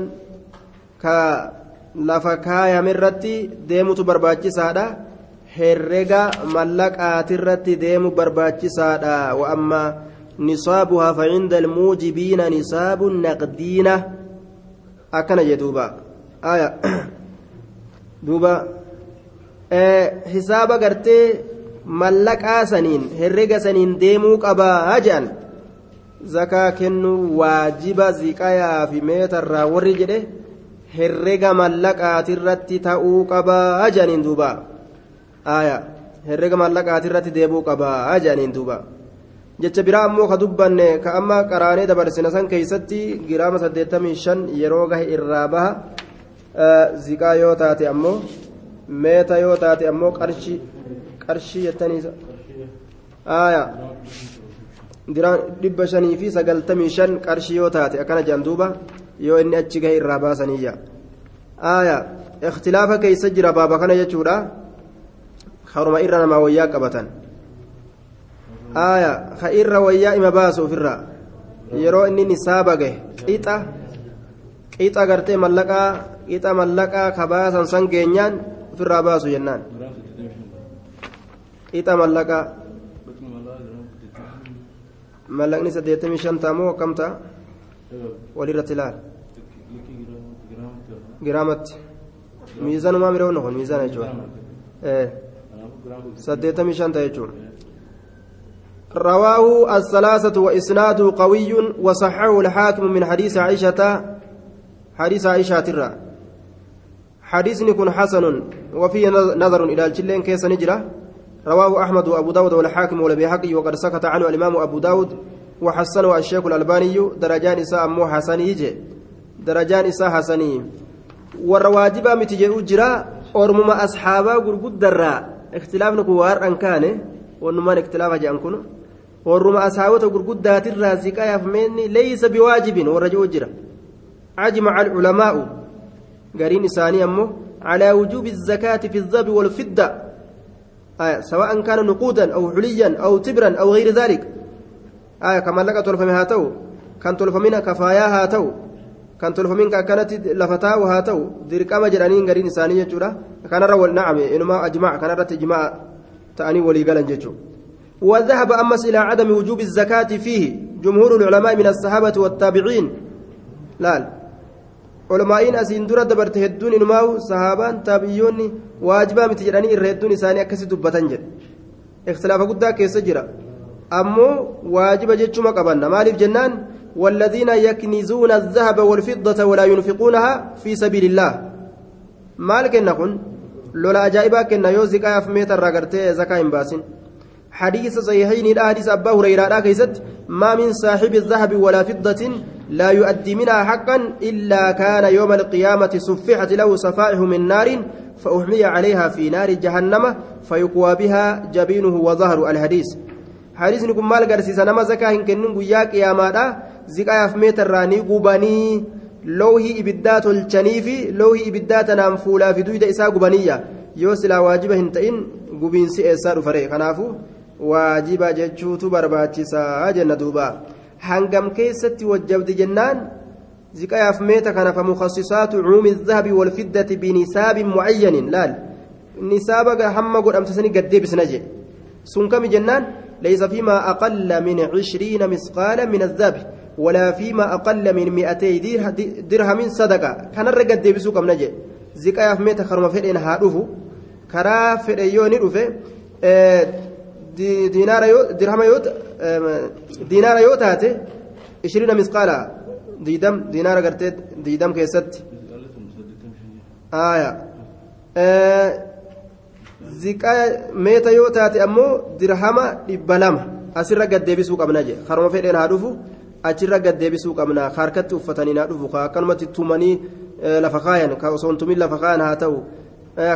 ka lafa kaayame irratti deemutu barbaachisaadha. Herrega mallaqaatirratti deemu barbaachisaadha. Wa amma nisaabuhaa facinda almuujibiina nisaabu naqdiina. Akkana jee duuba. Duuba. Hisaaba gartee mallaqaa saniin herrega saniin deemuu qabaa jedhan zakaa kennuu waajiba ziqayaa fi meetarraa warri jedhe herrega mallaqaatirratti ta'uu qabaa jedhaniin duuba. Aya herrega mallaqaatirratti deebuu qabaa jedhaniin duuba. Jecha biraa ammoo ka dubbanne ka amma qaraanee dabarsina san keeysatti giraama 85 yeroo gahe irraa baha ziqaa yoo taate ammoo meeta yoo taate ammoo qarshii qarshii jettaniisa aya dhibba shanii fi sagaltamii shan qarshii yoo taate akkana jedhan duuba yoo inni achi gahe irraa baasaniyya aya ikhtilaafa keeysa jira baaba kana jechuudha haruma irra namaa wayyaa qabatan aya ka irra wayyaa ima baasu ofirraa yeroo inni nisaaba gahe qixa qixa gartee mallaqaa qixa mallaqaa ka baasan san geenyaan ofirraa baasu jennaan qixa mallaqaa mallaqni saddeettamii shan taamoo akkam ta'a walirratti ilaal giraamatti miizanumaa miroo noqon miizana jechuudha saddeettamii shan ta'a jechuudha رواه الثلاثة وإسناده قوي وصححه الحاكم من حديث عائشة حديث عائشة ترى حديثني كن حسن وفيه نظر إلى الجلين كيس نجرة رواه أحمد وأبو داود والحاكم والبيهقي وقد سكت عنه الإمام أبو داود وحسنه الشيخ الألباني درجان إساء أمو حسني يجي. درجان إساء حسني. والرواجب متجئ جرا أرمم أصحابا قرقود درا. اختلاف نكوار أن كان ونمان اختلاف جان كنو ورم أصحابة قرقود دات الرازقة يفمني ليس بواجب ورجو جرا. أجمع العلماء. قرين إساني أمه على وجوب الزكاة في الذهب والفضة. آية سواء كان نقودا أو حليا أو تبرا أو غير ذلك. آية كما لك تلفمي هاتو. كان تلفمين كفايا هاتو. كان تلفمين كانت لفتاو هاتو. درقام جرانين قرين إساني يجورا كان رول نعم إنما أجمع. كان رت إجماع تأني ولي جيتشو وذهب أمس إلى عدم وجوب الزكاة فيه جمهور العلماء من الصحابة والتابعين. لا, لا. Olmaa'iin asiin dura dabarte hedduun inumaa'u sahaabaan taabiyyoonni waajibaa miti jedhanii irra hedduun isaanii akkasi dubbatan jedhe ikhtilaafa guddaa keessa jira ammoo waajiba jechuma qabanna maaliif jennaan والذين يكنزون الذهب والفضة ولا ينفقونها في سبيل الله لولا أجائبا كنا يو زكاة في ميتر راقرتي زكاة باسن حديث صحيحين الحديث أبا هريرة كيست ما من صاحب الذهب ولا فضة لا يؤدي منها حقا إلا كان يوم القيامة صفحت له صفائح من نار فأحمي عليها في نار جهنم فيقوى بها جبينه وظهر الحديث حديث نكون مال قرسيسا نما زكاة كنن قياك يا مادا زكاة في ميتر راني قباني loohii ibiddaa tanaan fuulaa fi duyda isaa gubaniyya yoo silaa waajiba hin ta'in gubiinsi eessaa dhufare kanaafu waajiba jechuutu barbaachisaa jenna duuba hangam keessatti wajjabdi jennaan ziqayaaf meeta kana famukhasisaatu cumuumi الذهب والفدة بنساب معين laal? Nisaaba hamma godhamsisanii gaddeebisna je sun kami jennaan? ليس فيما أقل من عشرين مثقالا من الذهب ولا فيما أقل من مئتي درهم صدقة كان الرقد ديبسو كم نجي زكاة في ميتا خرم فدين هادوفو كرا فديوني روفي دينار دينار يو تاتي 20 مثقالا ديدم دينار قرتيت ديدم كيست آية ziqaa meeta yoo taate ammoo dirhama dhibba lama asirra gaddeebisuu qabna je haruma fedheen haa dhufu achirra gaddeebisuu qabna harkatti uffatanii haa dhufu akkanumatti tumanii lafa kaayan ka osoo tumin lafa kaayan haa ta'u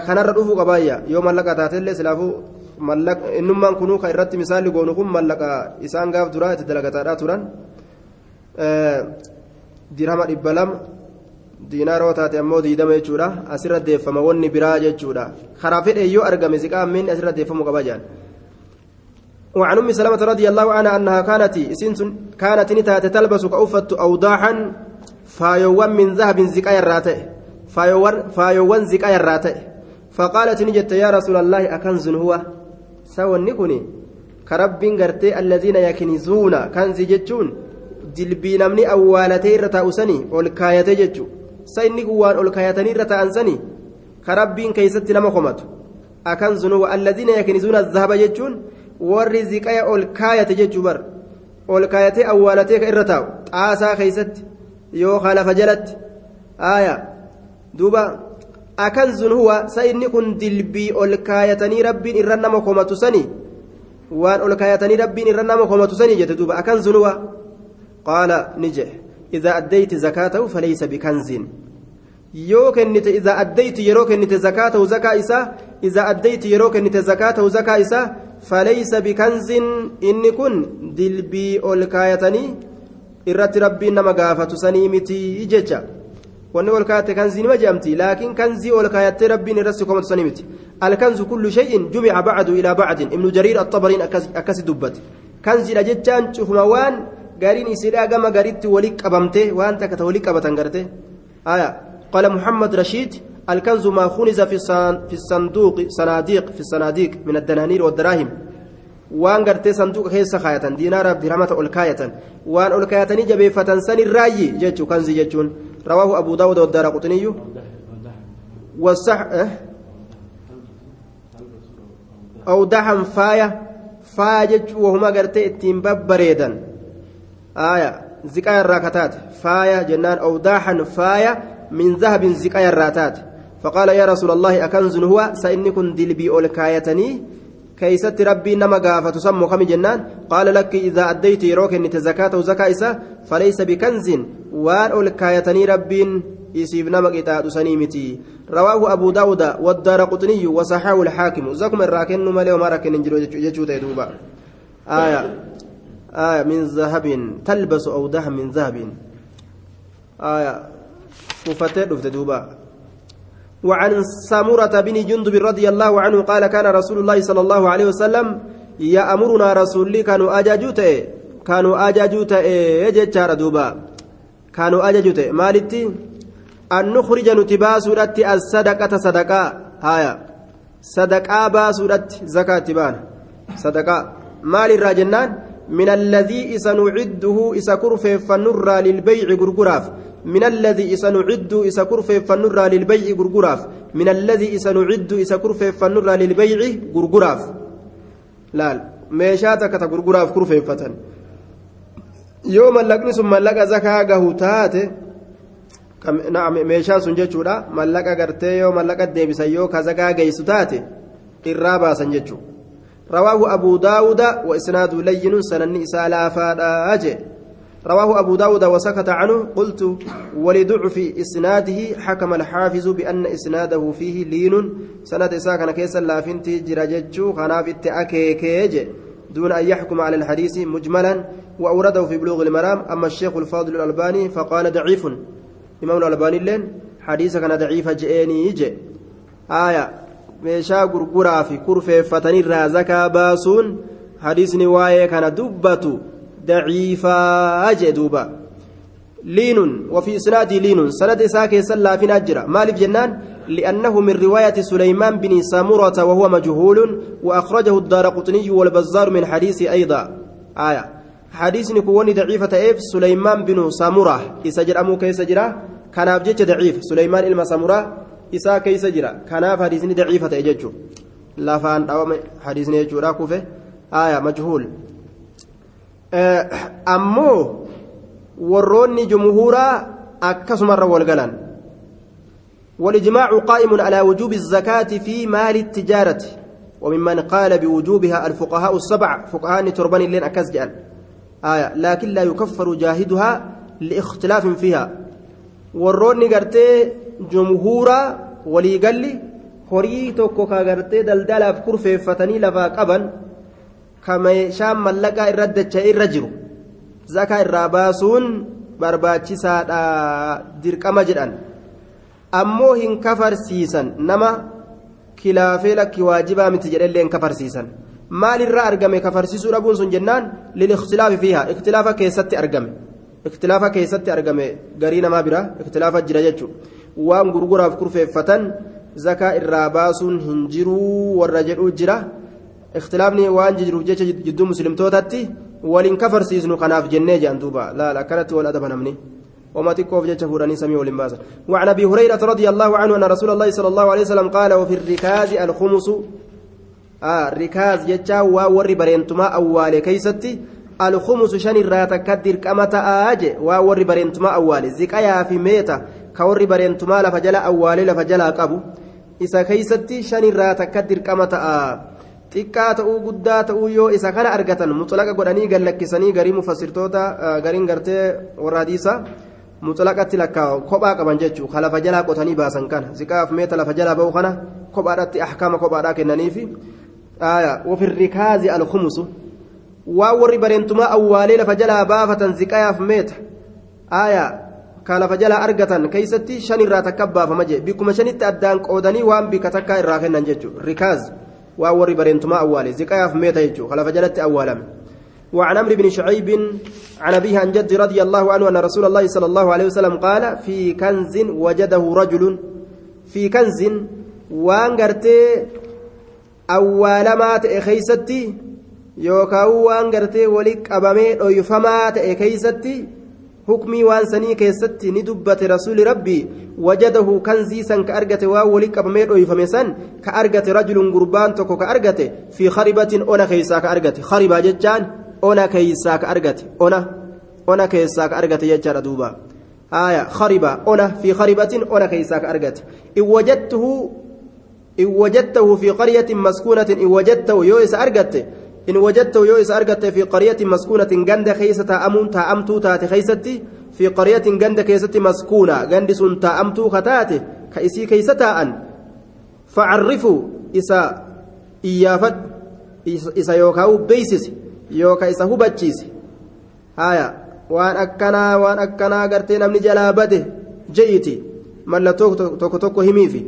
kanarra dhufuu qabaayya yoo mallaqa taatellee silaafuu innummaan kunuu kan irratti misaalli goonu kun mallaqa isaan gaaf duraa itti dalagataadhaa turan dirhama dhibba lama diinaaroo taate ammoo diidama jechuudha asirra deeffama wanni biraa jechuudha karaa fedhe yoo argame ziqaa ammeen asirra deeffamuu qaba jaan وعن ام سلمه رضي الله عنها انها كانت كانت نتات تلبس كأفت اوضاحا فايوان من ذهب زكايا الراتئ فايوان زكايا الراتئ فقالت نجت يا رسول الله أكنز هو سوى النكني كرب قرتي الذين يكنزون كنز جتون dilbii namni awwaalatee irra taa'u sanii ol kaayatee jechuun inni kun waan ol kaayatanii irra taa'an sanii karabbiin keessatti nama komatu akan sunu alladhiina yaknisuuna zahaba jechuun warri ziqaya ol kaayate jechuu bar ol kaayatee awwaalatee ka irra taa'u xaasaa keessatti yookaan lafa jalatti aaya duuba akan sunu sa inni kun dilbii ol kaayatanii rabbiin irra nama komatu sanii waan ol kaayatanii rabbiin irra nama komatu sanii jette duuba akan sunu قال نجح إذا أديت زكاته فليس بكنز yoo kennite iza addaytu yeroo kennite zakaatahu zakaa isaa iza addaytu yeroo kennite zakaatahu zakaa isaa falaysa bikanzin inni kun dilbii ol kaayatanii irratti rabbiin nama gaafatu sanii miti jecha wanni ol kaayate kanzii nima jedhamti laakiin kanzii ol kaayattee rabbiin irratti komatu miti alkanzu kullu shay'in jumica bacdu ilaa bacdin ibnu jariir axabariin akkasi dubbate kanziidha jechaan cufuma waan gariin isiidhaa gama garitti wali qabamte waan takka ta wali qabatan garte aya قال محمد رشيد الكنز ما خنز في الصندوق صناديق في الصناديق من الدنانير والدراهم وان غرتي صندوق كيس خاية دينار درهمة الكاية وان الكاية جبي فتنسن الراي جتشو كنز جتشون رواه أبو داود والدار قطني. والصح آه أو دحم فاية. فاجج وهما غرتي إتين بريدا. آية. زكاية الراكتات. فاية جنان. أو داحا فاية من ذهب زكاية الراتات فقال يا رسول الله أكنز هو؟ سإنكم دلبي أولكايتني. كيست ربي نما غافة تسمى كم جنان قال لك إذا أديت يروك أن زكاة وزكاة فليس بكنز وان أولكايتني ربي يسيب نما قطاع سنيمتي رواه أبو داود والدار قطني وصححه الحاكم زكم الراكن مالي وما راكن انجلو يجو تيدوبا آية آية من ذهب تلبس أو ده من ذهب آية وفتر دوبا وعن سامرة بن جندب رضي الله عنه قال كان رسول الله صلى الله عليه وسلم يأمرنا رسول لي كانوا أجاجوت كانوا أجاجوت يجتشار دوبا. كانوا أجاجوت مالتي؟ أن نخرج نتباس الصدقة صدقة. هايا. صدقة باس زكاة تبان صدقة. مال الراجنان؟ من الذي سنعده إسا كرفه فنرى للبيع غرغراف. من الذي سنعد إسا كرفه فنرى للبيع غرغراف من الذي سنعد إسا كرفه فنرى للبيع غرغراف لا gurguraaf kurfeeffatan yoo mallaqni sun mallaqa zakaa gahu taate meeshaan sun jechuudha mallaqa gartee yoo mallaqa deebisan yoo ka zakaa geessu taate irraa baasan jechuudha رواه أبو داود وإسناده لين سنن إسالا فادا رواه أبو داود وسكت عنه قلت ولضعف إسناده حكم الحافظ بأن إسناده فيه لين. سند إساكن كيسا لافنتي جرججو خنافت أكيكيج دون أن يحكم على الحديث مجملا وأورده في بلوغ المرام. أما الشيخ الفاضل الألباني فقال ضعيف. إمام الألباني لين حديث كان ضعيف جئني يجي. آية meeshaa gurguraa fi kurfeeffatanirraa zakaa baasuun hadiisni waa'ee kana dubbatu jee duuba liinun وفي إسناده لين. سند إساك يسلى في نجرة مالك جنان؟ لأنه من رواية سليمان بن سامورة وهو مجهول وأخرجه الدار قطني والبزار من حديث أيضا. آية. حديث نكون ضعيفة إف سليمان بن سامورة. إسجر أمو كيسجرة كان أبجيت ضعيف. سليمان إلما سامورة keeysa jira kanaaf hadiisni daciifa ta'e jechuun lafaan dhawame hadiisni jechuudha kufe aya majhuul ammoo warroonni jumhuuraa akkasumarra walgalan والإجماع قائم على وجوب الزكاة في مال التجارة وممن قال بوجوبها الفقهاء السبع فقهاء تربان لين أكزجان آية لكن لا يكفر جاهدها لاختلاف فيها warroonni gartee jumhuura waliigalli horii tokko ka gartee daldalaaf kurfeeffatanii lafaa qaban ka meeshaan mallaqaa irra dacha'e irra jiru zakaa irraa baasuun barbaachisaadha dirqama jedhan ammoo hin kafarsiisan nama kilaafee lakki waajibaa miti jedhellee hin kafarsiisan maalirraa argame kafarsiisuu dhabuun sun jennaan lilikhtilaafi fiiha ikhtilaafa keessatti argame ikhtilaafa keessatti argame garii namaa bira ikhtilaafa jira jechuudha waan gurguraaf kurfeeffatan zakaa irraa baasuun hin jiruu warra jedhuu jira ikhtilaafni waan jiruuf jecha jidduu muslimtootatti waliin kafarsiisnu kanaaf jennee jedhan duuba laala akkanatti wal adaban namni وما تكوف جتش فوراني سمي ولمباسا وعن أبي هريرة رضي الله عنه أن رسول الله صلى الله عليه وسلم قال وفي الركاز الخمس. آه ركاز جتشا ووري برينتما اول كيستي. الخمس شن الراتكدر كما تاج ووري برينتما اول زكايا في ميتا. كوري برينتما لفجلا اول لفجلا قبو. keeysatti shan irraa takka dirqama ta'a xiqqaa ta'uu guddaa ta'uu yoo isa kana argatan muxlaqa godhanii gallakkisanii garii mufassirtoota gariin gartee warra hadiisa muxlaqatti lakkaa'a kophaa qaban jechuu ka lafa jalaa qotanii baasan kana ziqaaf meeta lafa jalaa ba'u kana kophaadhaatti ahkaama kophaadhaa kennaniifi wafirrikaazi alkhumusu waan warri bareentumaa awwaalee lafa jalaa baafatan ziqayaaf meeta aayaa ka lafa jalaa argatan keeysatti shan irraa takka baafama jee bikkuma shanitti addaan qoodanii waan bika takkaa irraa kennan jechuu rikaaz waan warri bareentumaa awwaale ziqayaaf meeta jechuu ka lafa jalatti awwaalame وعن عمرو بن شعيب عن أبيه عن جد رضي الله عنه أن رسول الله صلى الله عليه وسلم قال في كنز وجده رجل في كنز وانغرتي أول ما تأخيستي يوكاو وانغرتي ولك أبامي أيفما تأخيستي san ka argate waan walii qabamee dhoyfame san ka argate rajulun gurbaan tokko ka argate fi kharibatin ona keeysaa ka argate kharibaa jechaan ona keeysaa ka argate ona ona keessaa ka argate jechaadha duuba آية خربة أنا في خربة أنا كيساك أرقت إن وجدته إن وجدته في قرية مسكونة إن وجدته يويس أرقت إن وجدته يويس أرقت في قرية مسكونة غند خيسة تأمون تأمتو تاتي خيستي. في قرية غند كيستي مسكونة. غند سن تأمتو خطاتي كيسي كيسة أن. فعرفوا إسا إيافت إسا يوكاو بيسس يوكا إسا هبتشيس هايا. akkanaa waan akkanaa gartee namni jalaa bade je'iti mallattoo tokko tokko himiifi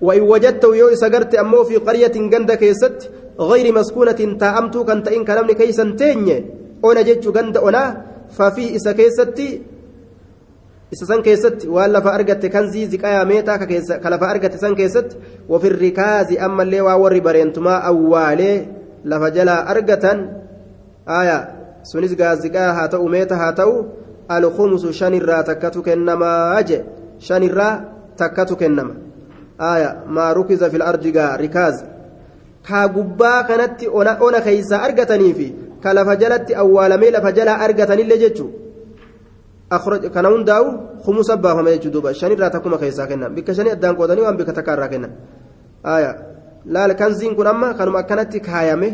وإن وجدته يو إسقرت أمو في قرية جند كيست غير مسكونة تأمتو كنت إن كلامني كيسا تيني. أنا جيتشو جند أنا ففي إسا كيستي إسا سن كيست ولا فأرقت كنزي زكايا ميتا كلا فأرقت سن كيست. وفي الركاز أما اللي واوري برينتما أوالي. لفجلا أرقة آية sunis gaazixaa haa ta'u meeta haa ta'u alkhumsu shanirraa takkatu kennamaa je shanirraa takkatu kennama aya maa rukiza fil ardi gaa rikaaz kaa gubbaa kanatti ona keeysaa argataniifi ka lafa jalatti awwaalamee lafa jalaa argatanillee jechuu kana hundaa'u khumusa baafama jechuu duuba shanirraa takkuma keessaa kennan bikka shanii addaan qoodanii waan bikka takka irraa kennan aya laal kanziin kun amma kanuma akkanatti kaayame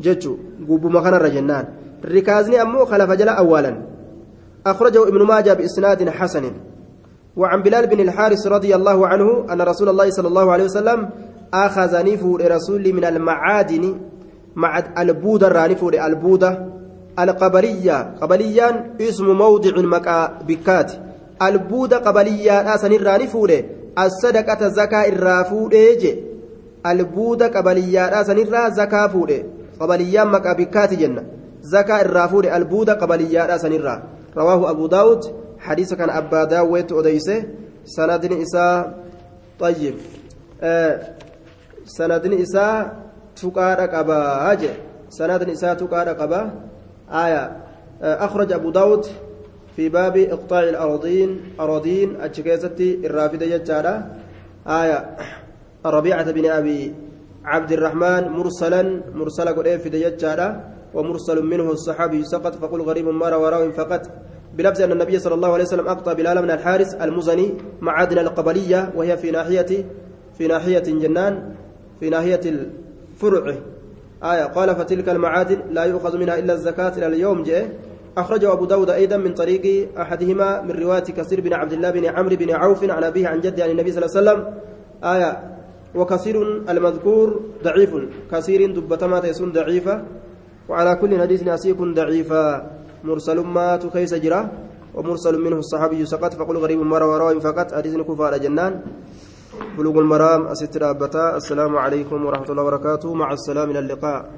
jechuu gubbuma kanarra jennaan ركازني أمو خلف جلاء أولا أخرجه ابن ماجه بإسناد حسن وعن بلال بن الحارث رضي الله عنه أن رسول الله صلى الله عليه وسلم أخذ نفور رسول من المعادن مع البودة رانفور البودة القبلية قبليا اسم موضع مكا بكات. البودة قبلية أسن الرانفور الصدقة زكاة الرافور البودة قبلية أسن الرا زكاة فور قبليا مكا بكات جنة. زكاة الرافور البودة قبلية سنرا رواه أبو داود حديث كان أبا داود أديسه سند إساء طيب. آه إساء تقار قبا أجي سند إساء تقار قبا آية آه أخرج أبو داود في باب إقطاع الأراضين أراضين أتشكيستي الرافدة يجارة آية ربيعة بن أبي عبد الرحمن مرسلا مرسلا قد في دجاجة ومرسل منه الصحابي سقط فقل غريب ما روى راو فقط بلفظ أن النبي صلى الله عليه وسلم أقطع بلال من الحارس المزني معادن القبلية وهي في ناحية في ناحية جنان في ناحية الفرع. آية قال فتلك المعادن لا يؤخذ منها إلا الزكاة إلى اليوم. جاء. أخرجه أبو داود أيضا من طريق أحدهما من رواية كثير بن عبد الله بن عمرو بن عوف عن أبيه عن جده عن النبي صلى الله عليه وسلم. آية وكثير المذكور ضعيف كثير دبتما تيسون ضعيفة وعلى كل حديث أسيكون ضعيفا مرسل ما تكيس جرا ومرسل منه الصحابي سقط فقل غريب مرة وراء فقط حديث كفار جنان. بلوغ المرام أستر السلام عليكم ورحمة الله وبركاته. مع السلام من اللقاء.